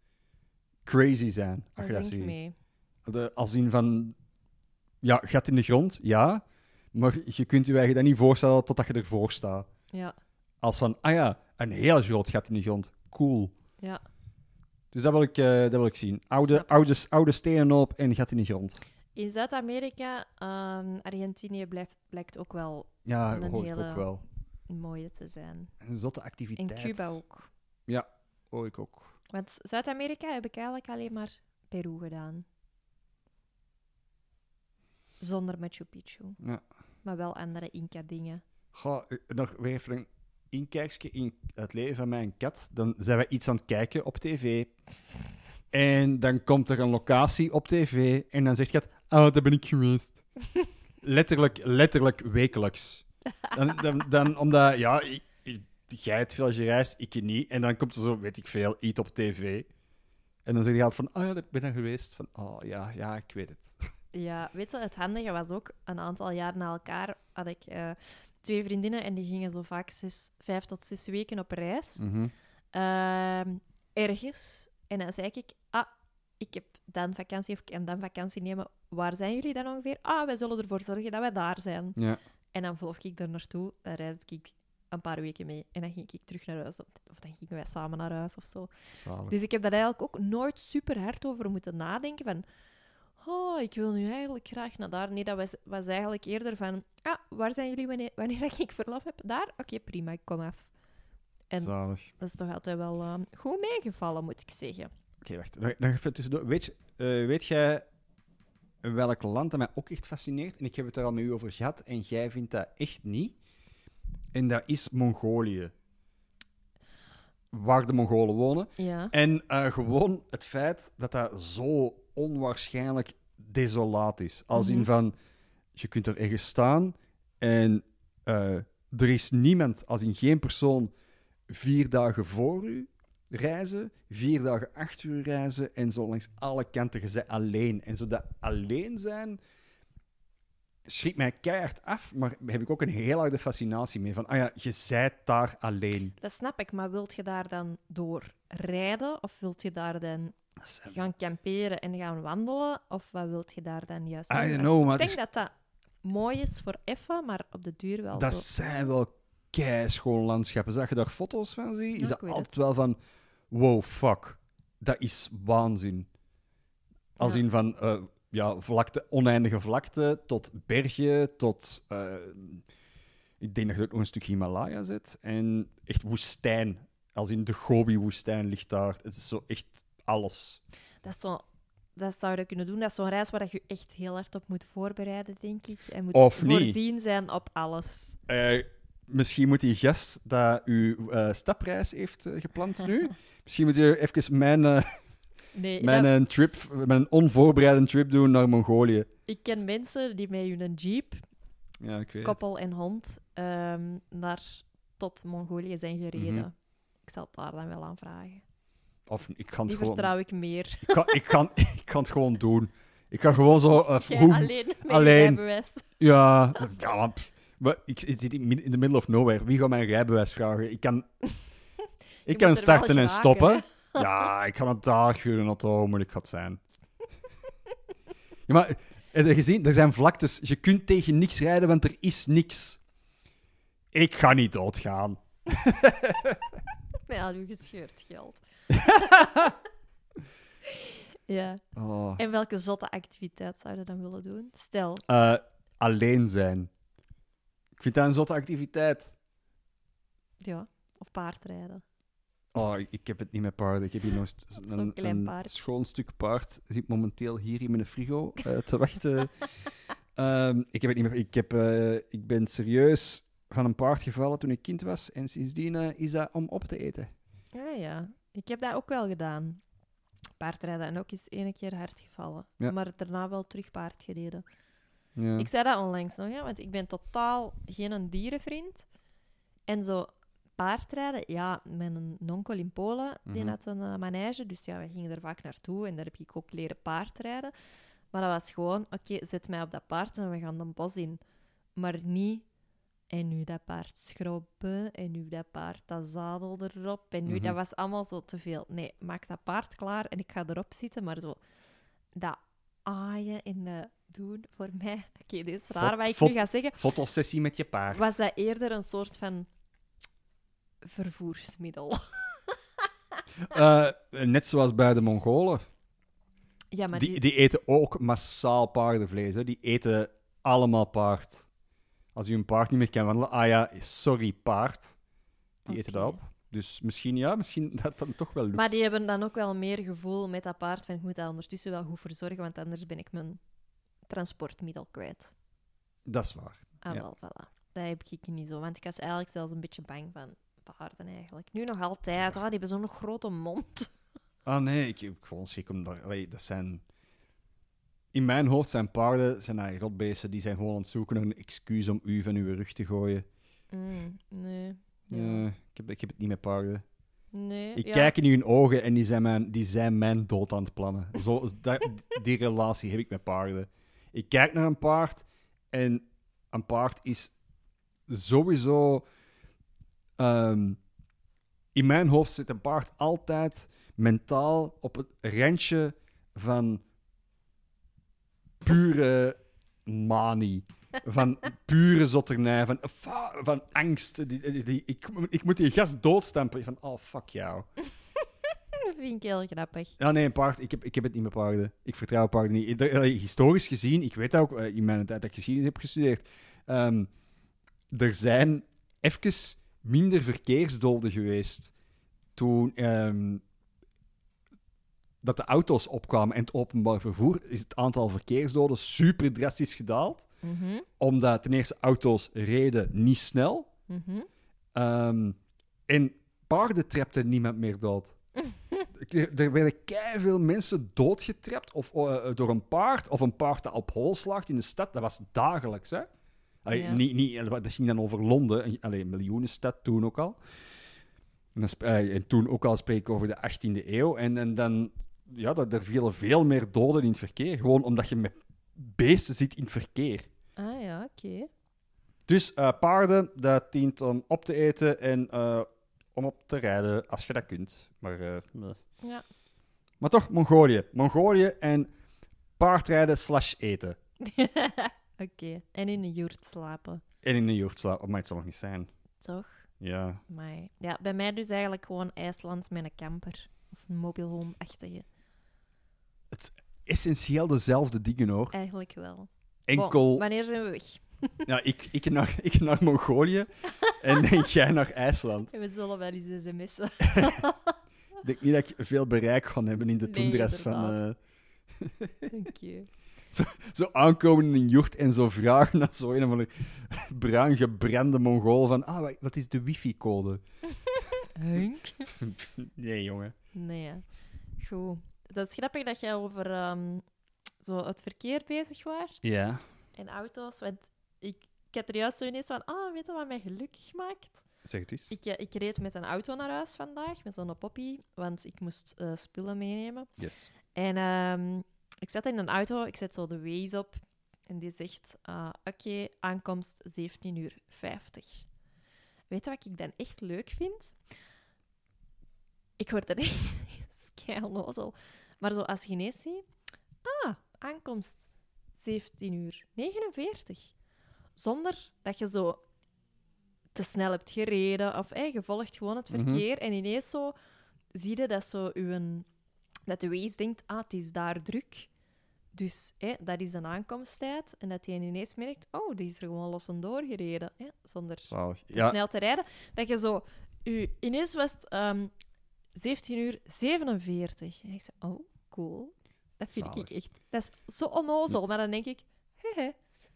S2: crazy zijn. Je dat
S1: mee.
S2: De, als in van, ja, gat in de grond, ja. Maar je kunt je eigen dat niet voorstellen totdat je ervoor staat.
S1: Ja.
S2: Als van, ah ja, een heel groot gat in de grond. Cool.
S1: ja.
S2: Dus dat wil ik, eh, dat wil ik zien. Oude,
S1: Snap
S2: oude, oude stenen op en gat in de grond.
S1: In Zuid-Amerika, ehm, Argentinië blijft, blijkt ook wel
S2: Ja,
S1: Een
S2: hoor ik
S1: hele-
S2: ook wel.
S1: mooie te zijn.
S2: Een zotte
S1: En
S2: activiteit.
S1: Cuba ook.
S2: Hoor ik ook.
S1: Want Zuid-Amerika heb ik eigenlijk alleen maar Peru gedaan. Zonder Machu Picchu.
S2: Ja.
S1: Maar wel andere Inca-dingen.
S2: Ga, nog weer even een inkijkje in het leven van mijn kat. Dan zijn wij iets aan het kijken op tv. En dan komt er een locatie op tv. En dan zegt kat, oh, daar ben ik geweest. [LAUGHS] letterlijk, letterlijk wekelijks. Dan, dan, dan omdat, ja, ik, ik- jij hebt veel gereisd, ik niet. En dan komt er zo, weet ik veel, iets op tv. En dan zeg je altijd van, oh ja, ik ben er geweest. Van, oh ja, ja, ik weet het.
S1: Ja, weet je, het handige was ook, een aantal jaar na elkaar had ik eh, twee vriendinnen en die gingen zo vaak zes, vijf tot zes weken op reis.
S2: Mhm.
S1: Ehm, ergens. En dan zei ik, ah, ik heb dan vakantie of ik kan dan vakantie nemen. Waar zijn jullie dan ongeveer? Ah, wij zullen ervoor zorgen dat wij daar zijn.
S2: Ja.
S1: En dan vloog ik daar naartoe, dan reisde ik een paar weken mee. En dan ging ik terug naar huis. Of of dan gingen wij samen naar huis of zo.
S2: Zalig.
S1: Dus ik heb daar eigenlijk ook nooit super hard over moeten nadenken. Van, oh, ik wil nu eigenlijk graag naar daar. Nee, dat was, was eigenlijk eerder van, ah, waar zijn jullie wanneer, wanneer ik verlof heb? Daar? Oké, prima, ik kom af. En
S2: Zalig.
S1: dat is toch altijd wel ehm, goed meegevallen, moet ik zeggen.
S2: Oké, wacht. Nog, even tussendoor. Weet, je, eh, weet jij welk land dat mij ook echt fascineert? En ik heb het er al met u over gehad en jij vindt dat echt niet. En dat is Mongolië. Waar de Mongolen wonen.
S1: Ja.
S2: En eh, gewoon het feit dat dat zo onwaarschijnlijk desolaat is. Als in
S1: Mhm.
S2: van, je kunt er ergens staan en eh, er is niemand, als in geen persoon, vier dagen voor u reizen, vier dagen achter u reizen en zo langs alle kanten, je bent alleen. En zo dat alleen zijn schrikt mij keihard af, maar heb ik ook een heel harde fascinatie mee. Van, ah ja, je zijt daar alleen.
S1: Dat snap ik, maar wilt je daar dan door rijden? Of wilt je daar dan Gaan kamperen en gaan wandelen? Of wat wilt je daar dan juist
S2: I
S1: doen?
S2: know,
S1: ik denk dat dat mooi is voor even, maar op de duur wel
S2: Dat
S1: zo.
S2: zijn wel keischoon landschappen. Zag je daar foto's van zie?
S1: Ja,
S2: Is dat altijd
S1: het.
S2: wel van... Wow, fuck. Dat is waanzin. Als
S1: Ja.
S2: in van... eh, ja, vlakte, oneindige vlakte, tot bergen, tot... eh, ik denk dat je ook nog een stuk Himalaya zit. En echt woestijn. Als in de Gobi-woestijn ligt daar. Het is zo echt alles.
S1: Dat, is zo, dat zou je kunnen doen. Dat is zo'n reis waar je echt heel hard op moet voorbereiden, denk ik. En moet
S2: Of niet.
S1: voorzien zijn op alles.
S2: Eh, misschien moet die gast dat uw eh, stapreis heeft eh, gepland nu... [LAUGHS] Misschien moet je even mijn...
S1: Nee,
S2: Mijn
S1: dat-
S2: trip, mijn onvoorbereide trip doen naar Mongolië.
S1: ik ken mensen die met hun jeep,
S2: Ja, ik weet.
S1: koppel en hond, ehm, naar tot Mongolië zijn gereden.
S2: Mhm.
S1: Ik zal het daar dan wel aan vragen.
S2: Of ik kan het
S1: Die
S2: gewoon.
S1: vertrouw ik meer.
S2: Ik kan, ik, kan, [LAUGHS] ik kan het gewoon doen. Ik kan gewoon zo.
S1: Jij
S2: hoe-
S1: alleen met
S2: alleen.
S1: rijbewijs.
S2: Ja, [LAUGHS] ja maar, pff, maar ik, ik zit in the middle of nowhere. Wie gaat mijn rijbewijs vragen? Ik kan, [LAUGHS] ik kan starten en stoppen. Ja, ik kan het daar gewoon auto, hoe moeilijk gaat zijn. Ja, maar Heb je gezien? Er zijn vlaktes. Je kunt tegen niks rijden, want er is niks. Ik ga niet doodgaan.
S1: Met al uw gescheurd geld. [LAUGHS] ja.
S2: Oh.
S1: En welke zotte activiteit zou je dan willen doen? Stel,
S2: Eh, alleen zijn. Ik vind dat een zotte activiteit.
S1: ja, of paardrijden.
S2: Oh, ik, ik heb het niet met paarden. Ik heb hier nog st-
S1: Zo'n
S2: een,
S1: klein
S2: een
S1: paard.
S2: schoon stuk paard. Zit momenteel hier in mijn frigo eh, te wachten. [LAUGHS] Ehm, ik, heb het niet meer, ik, heb, eh, ik ben serieus van een paard gevallen toen ik kind was. En sindsdien eh, is dat om op te eten.
S1: Ja, ja. Ik heb dat ook wel gedaan. Paardrijden en ook eens ene keer hard gevallen.
S2: Ja.
S1: Maar daarna wel terug paard gereden.
S2: Ja.
S1: Ik zei dat onlangs nog, ja, want ik ben totaal geen een dierenvriend. En zo paardrijden, ja, met een onkel in Polen, die
S2: Mhm.
S1: had een eh, manege, dus ja, we gingen er vaak naartoe en daar heb ik ook leren paardrijden. Maar dat was gewoon, oké, zet mij op dat paard en we gaan de bos in. Maar niet, en nu dat paard schrobben, en nu dat paard dat zadel erop, en nu,
S2: Mhm.
S1: dat was allemaal zo te veel. Nee, maak dat paard klaar en ik ga erop zitten, maar zo, dat aaien en eh, doen voor mij, [LAUGHS] oké, dit is raar wat ik nu ga zeggen,
S2: Fotosessie met je paard.
S1: was dat eerder een soort van vervoersmiddel. [LAUGHS]
S2: Eh, net zoals bij de Mongolen.
S1: Ja, maar
S2: Die,
S1: die...
S2: die eten ook massaal paardenvlees. Hè. Die eten allemaal paard. Als je een paard niet meer kan wandelen, ah ja, sorry, paard. Die eten dat op. Dus misschien, ja, misschien [LAUGHS] dat dan toch wel lukt.
S1: Maar die hebben dan ook wel meer gevoel met dat paard van ik moet daar ondertussen wel goed voor zorgen, want anders ben ik mijn transportmiddel kwijt.
S2: Dat is waar.
S1: Ah,
S2: Ja.
S1: wel, voilà. Dat heb ik niet zo, want ik was eigenlijk zelfs een beetje bang van paarden eigenlijk. Nu nog altijd, ah, die hebben zo'n grote mond. [LAUGHS]
S2: Ah nee, ik, ik gewoon schrik om daar... dat zijn... In mijn hoofd zijn paarden, zijn eigenlijk rotbeesten, die zijn gewoon aan het zoeken naar een excuus om u van uw rug te gooien.
S1: Mm, nee. Ja.
S2: Ik, heb, ik heb het niet met paarden.
S1: Nee.
S2: Ik
S1: ja.
S2: kijk in uw ogen en die zijn, mijn, die zijn mijn dood aan het plannen. Zo, dat, die relatie heb ik met paarden. Ik kijk naar een paard en een paard is sowieso. ehm, in mijn hoofd zit een paard altijd mentaal op het randje van pure manie. Van pure zotternij, van, van angst. Die, die, die- ik, ik moet die gast doodstampen. Van, oh, fuck jou. [LAUGHS]
S1: Dat vind ik heel grappig.
S2: Ja, nee, een paard. Ik heb, ik heb het niet met paarden. Ik vertrouw paarden niet. Eh, Historisch gezien, ik weet dat ook eh, in mijn tijd dat ik geschiedenis heb gestudeerd. ehm, er zijn even minder verkeersdoden geweest toen ehm, dat de auto's opkwamen en het openbaar vervoer. Is het aantal verkeersdoden super drastisch gedaald.
S1: Mhm,
S2: Omdat ten eerste auto's reden niet snel.
S1: mhm.
S2: Ehm, en paarden trapten niemand meer dood. [LAUGHS] er, er werden veel mensen doodgetrapt of, eh, door een paard, of een paard dat op hol slaagt in de stad. Dat was dagelijks, hè? Allee,
S1: Ja.
S2: niet, niet, eh, dat ging dan over Londen, een miljoenenstad toen ook al. En, dan eh, en toen ook al spreek ik over de 18e eeuw. En, en dan, ja, dat, er vielen veel meer doden in het verkeer. Gewoon omdat je met beesten zit in het verkeer.
S1: Ah ja, oké.
S2: Dus eh, paarden, dat dient om op te eten en eh, om op te rijden, als je dat kunt. Maar, eh.
S1: Ja.
S2: maar toch, Mongolië. Mongolië en paardrijden slash eten. [LAUGHS]
S1: Oké. En in een yurt slapen,
S2: En in een yurt slapen. Maar het zal nog niet zijn.
S1: toch?
S2: Ja.
S1: Maar ja, bij mij dus eigenlijk gewoon IJsland met een camper. Of een mobile home-achtige.
S2: Essentieel dezelfde dingen hoor.
S1: Eigenlijk wel.
S2: Enkel,
S1: wanneer zijn we weg? [LAUGHS]
S2: ja, ik, ik, naar, ik naar Mongolië [LAUGHS] en, jij naar IJsland.
S1: We zullen wel eens sms'en. [LAUGHS]
S2: Ik denk niet dat ik veel bereik ga hebben in de
S1: Nee,
S2: toendres van...
S1: inderdaad.
S2: eh,
S1: Oké.
S2: Zo aankomen in een jocht en zo vragen naar zo een andere bruin gebrande Mongool van ah, wa- wat is de wifi-code?
S1: Hunk?
S2: nee, jongen.
S1: Nee. ja. Goed. Dat is grappig dat jij over ehm, zo het verkeer bezig was
S2: Ja.
S1: en auto's. Want ik, ik had er juist zo ineens van, ah, weet je wat mij gelukkig maakt?
S2: Zeg het eens.
S1: Ik, eh, ik reed met een auto naar huis vandaag, met zo'n poppy, want ik moest eh, spullen meenemen.
S2: Yes.
S1: En ehm, ik zat in een auto, ik zet zo de Waze op en die zegt, ah, oké, aankomst 17 uur 50. Weet je wat ik dan echt leuk vind? Ik word er [LAUGHS] echt skeilnozel. Maar zo als je ineens ziet, ah, aankomst 17 uur 49. Zonder dat je zo te snel hebt gereden of hey, je volgt gewoon het
S2: Mhm.
S1: verkeer en ineens zo zie je dat zo uw, dat de Waze denkt, ah, het is daar druk. Dus dat is een aankomsttijd. En dat hij ineens merkt, oh, die is er gewoon los en door gereden. Zonder
S2: Zalig.
S1: te
S2: Ja,
S1: snel te rijden. Dat je zo... U, ineens was het ehm 17 uur 47. En ik zei, oh, cool. Dat vind
S2: Zalig.
S1: ik echt... Dat is zo onnozel. Maar dan denk ik, hehe,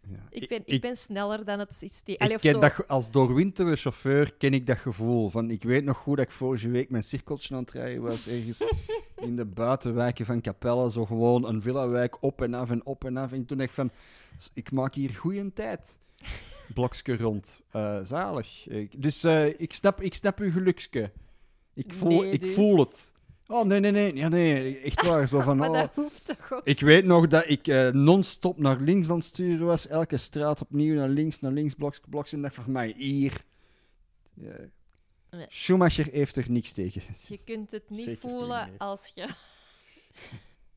S2: ja.
S1: ik ben, ik, ben sneller dan het systeem. Allee,
S2: Ik ken
S1: zo.
S2: dat, als doorwinterde chauffeur ken ik dat gevoel. Van, ik weet nog goed dat ik vorige week mijn cirkeltje aan het rijden was. Ergens [LAUGHS] in de buitenwijken van Capelle. Zo gewoon een villa-wijk op en af en op en af. En toen dacht ik van, "S- ik maak hier goede tijd. [LAUGHS] Blokske rond. Eh, zalig. Dus eh, ik, snap, ik snap uw gelukske. Ik voel,
S1: Nee,
S2: ik
S1: dus.
S2: voel het. Oh, nee, nee, nee. Ja, nee, echt waar. Zo [LAUGHS] van,
S1: Maar
S2: oh,
S1: dat hoeft toch ook...
S2: ik weet nog dat ik eh, non-stop naar links aan het sturen was. Elke straat opnieuw naar links, naar links, bloks, bloks. En dat voor mij hier. Ja.
S1: Nee.
S2: Schumacher heeft er niks tegen.
S1: Je kunt het niet
S2: Zeker
S1: voelen
S2: niet.
S1: als je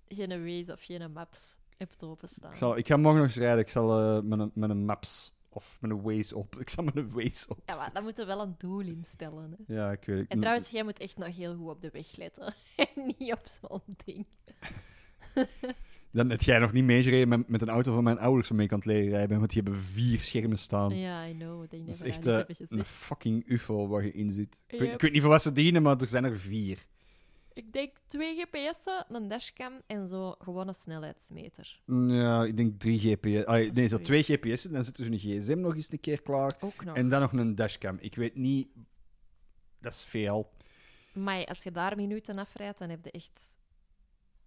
S1: [LAUGHS] geen Waze of geen Maps hebt openstaan.
S2: Ik, zal, ik ga morgen nog eens rijden. Ik zal eh, met, een, met een maps of met een Waze op. [LAUGHS] Ik zal met een Waze op.
S1: Ja, maar dan moeten we wel een doel instellen. Hè.
S2: Ja, ik weet het.
S1: En trouwens, jij moet echt nog heel goed op de weg letten. [LAUGHS] En niet op zo'n ding. [LAUGHS]
S2: Dan heb jij nog niet meegereden met, met een auto van mijn ouders ik aan het leren rijden want die hebben vier schermen staan.
S1: Ja, I know. Dat,
S2: is echt eh, een fucking ufo waar je in zit. Ik, weet, ik weet niet voor wat ze dienen, maar er zijn er vier.
S1: Ik denk twee GPS'en, een dashcam en zo gewoon een snelheidsmeter.
S2: Ja, ik denk drie GPS. Nee, zo twee GPS'en. Dan zit dus een gsm nog eens een keer klaar.
S1: Ook nog.
S2: En dan nog een dashcam. Ik weet niet... Dat is veel.
S1: Maar als je daar minuten afrijdt, dan heb je echt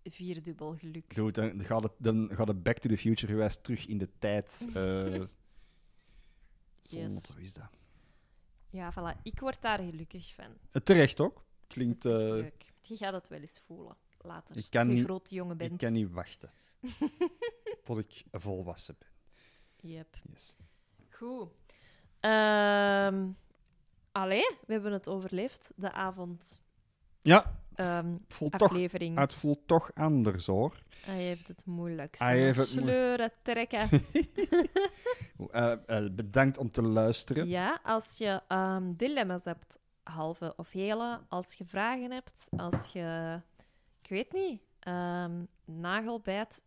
S1: vierdubbel geluk.
S2: Dude, dan gaat het, dan gaat het Back to the Future gewijs terug in de tijd. [LAUGHS] eh
S1: Yes.
S2: Zonde, is dat.
S1: Ja, voilà. Ik word daar gelukkig van.
S2: Eh, Terecht ook.
S1: Dat
S2: Klinkt...
S1: is echt
S2: eh,
S1: leuk. Je gaat het wel eens voelen. Later.
S2: Ik
S1: als je
S2: niet-
S1: grote jongen bent.
S2: ik kan niet wachten. [LAUGHS] tot ik volwassen ben.
S1: Yep.
S2: Yes.
S1: Goed. Ehm allee, we hebben het overleefd. De avond.
S2: Ja,
S1: ehm,
S2: het voelt, toch,
S1: aflevering.
S2: het voelt toch anders, hoor.
S1: Hij heeft het moeilijk.
S2: Hij heeft het
S1: Sleuren, trekken. [LAUGHS] [LAUGHS]
S2: Eh, eh, bedankt om te luisteren.
S1: Ja, als je ehm, dilemma's hebt, halve of hele, als je vragen hebt, als je, ik weet niet, ehm nagelbijt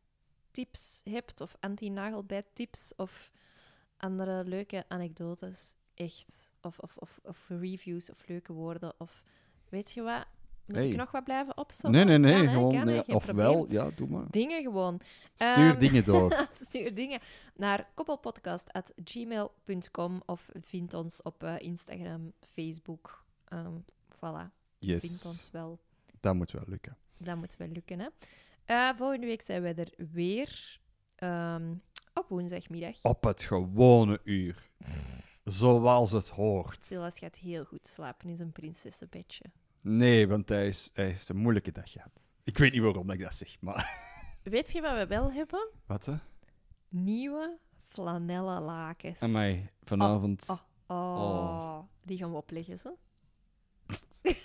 S1: tips hebt of anti-nagelbijt tips of andere leuke anekdotes, echt, of, of, of, of reviews of leuke woorden, of weet je wat? Moet
S2: Hey.
S1: ik nog wat blijven opzoeken?
S2: Nee, nee, nee.
S1: Kan,
S2: gewoon, nee,
S1: geen
S2: of
S1: probleem.
S2: wel, ja, doe maar.
S1: Dingen gewoon.
S2: Stuur
S1: Ehm,
S2: dingen door. [LAUGHS]
S1: Stuur dingen naar koppelpodcast.gmail.com of vind ons op eh, Instagram, Facebook. Ehm voilà,
S2: Yes,
S1: ons wel.
S2: dat moet wel lukken.
S1: Dat moet wel lukken, hè. Eh, volgende week zijn wij er weer ehm, op woensdagmiddag.
S2: Op het gewone uur. Zoals het hoort.
S1: Silas gaat heel goed slapen in zijn prinsessenbedje.
S2: Nee, want hij, is, hij heeft een moeilijke dag gehad. Ik weet niet waarom dat ik dat zeg, maar... [LAUGHS]
S1: Weet je wat we wel hebben?
S2: Wat, hè?
S1: Nieuwe flanellen lakens.
S2: En mij vanavond...
S1: Oh, oh,
S2: Oh.
S1: Die gaan we opleggen, zo. [LAUGHS]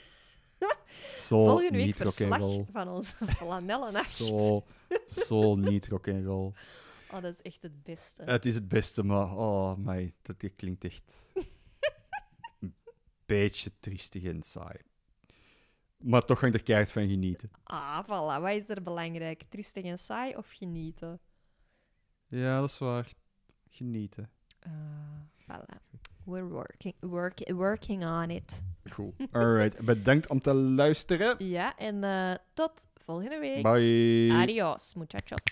S2: Zo
S1: Volgende week
S2: niet
S1: verslag
S2: rock'n'roll.
S1: van onze [LAUGHS] flanellennacht.
S2: Zo, zo niet rock'n'roll.
S1: Oh, dat is echt het beste.
S2: Het is het beste, maar... Oh, mij, dat dit klinkt echt... een [LAUGHS] beetje triestig en saai. Maar toch ga ik er keihard van genieten.
S1: Ah, voilà. Wat is er belangrijk? Triestig en saai of genieten?
S2: Ja, dat is waar. Genieten.
S1: Ah, voilà. We're working, work, working on it.
S2: Goed. Alright. Bedankt om te luisteren.
S1: Ja, en eh, tot volgende week.
S2: Bye.
S1: Adios, muchachos.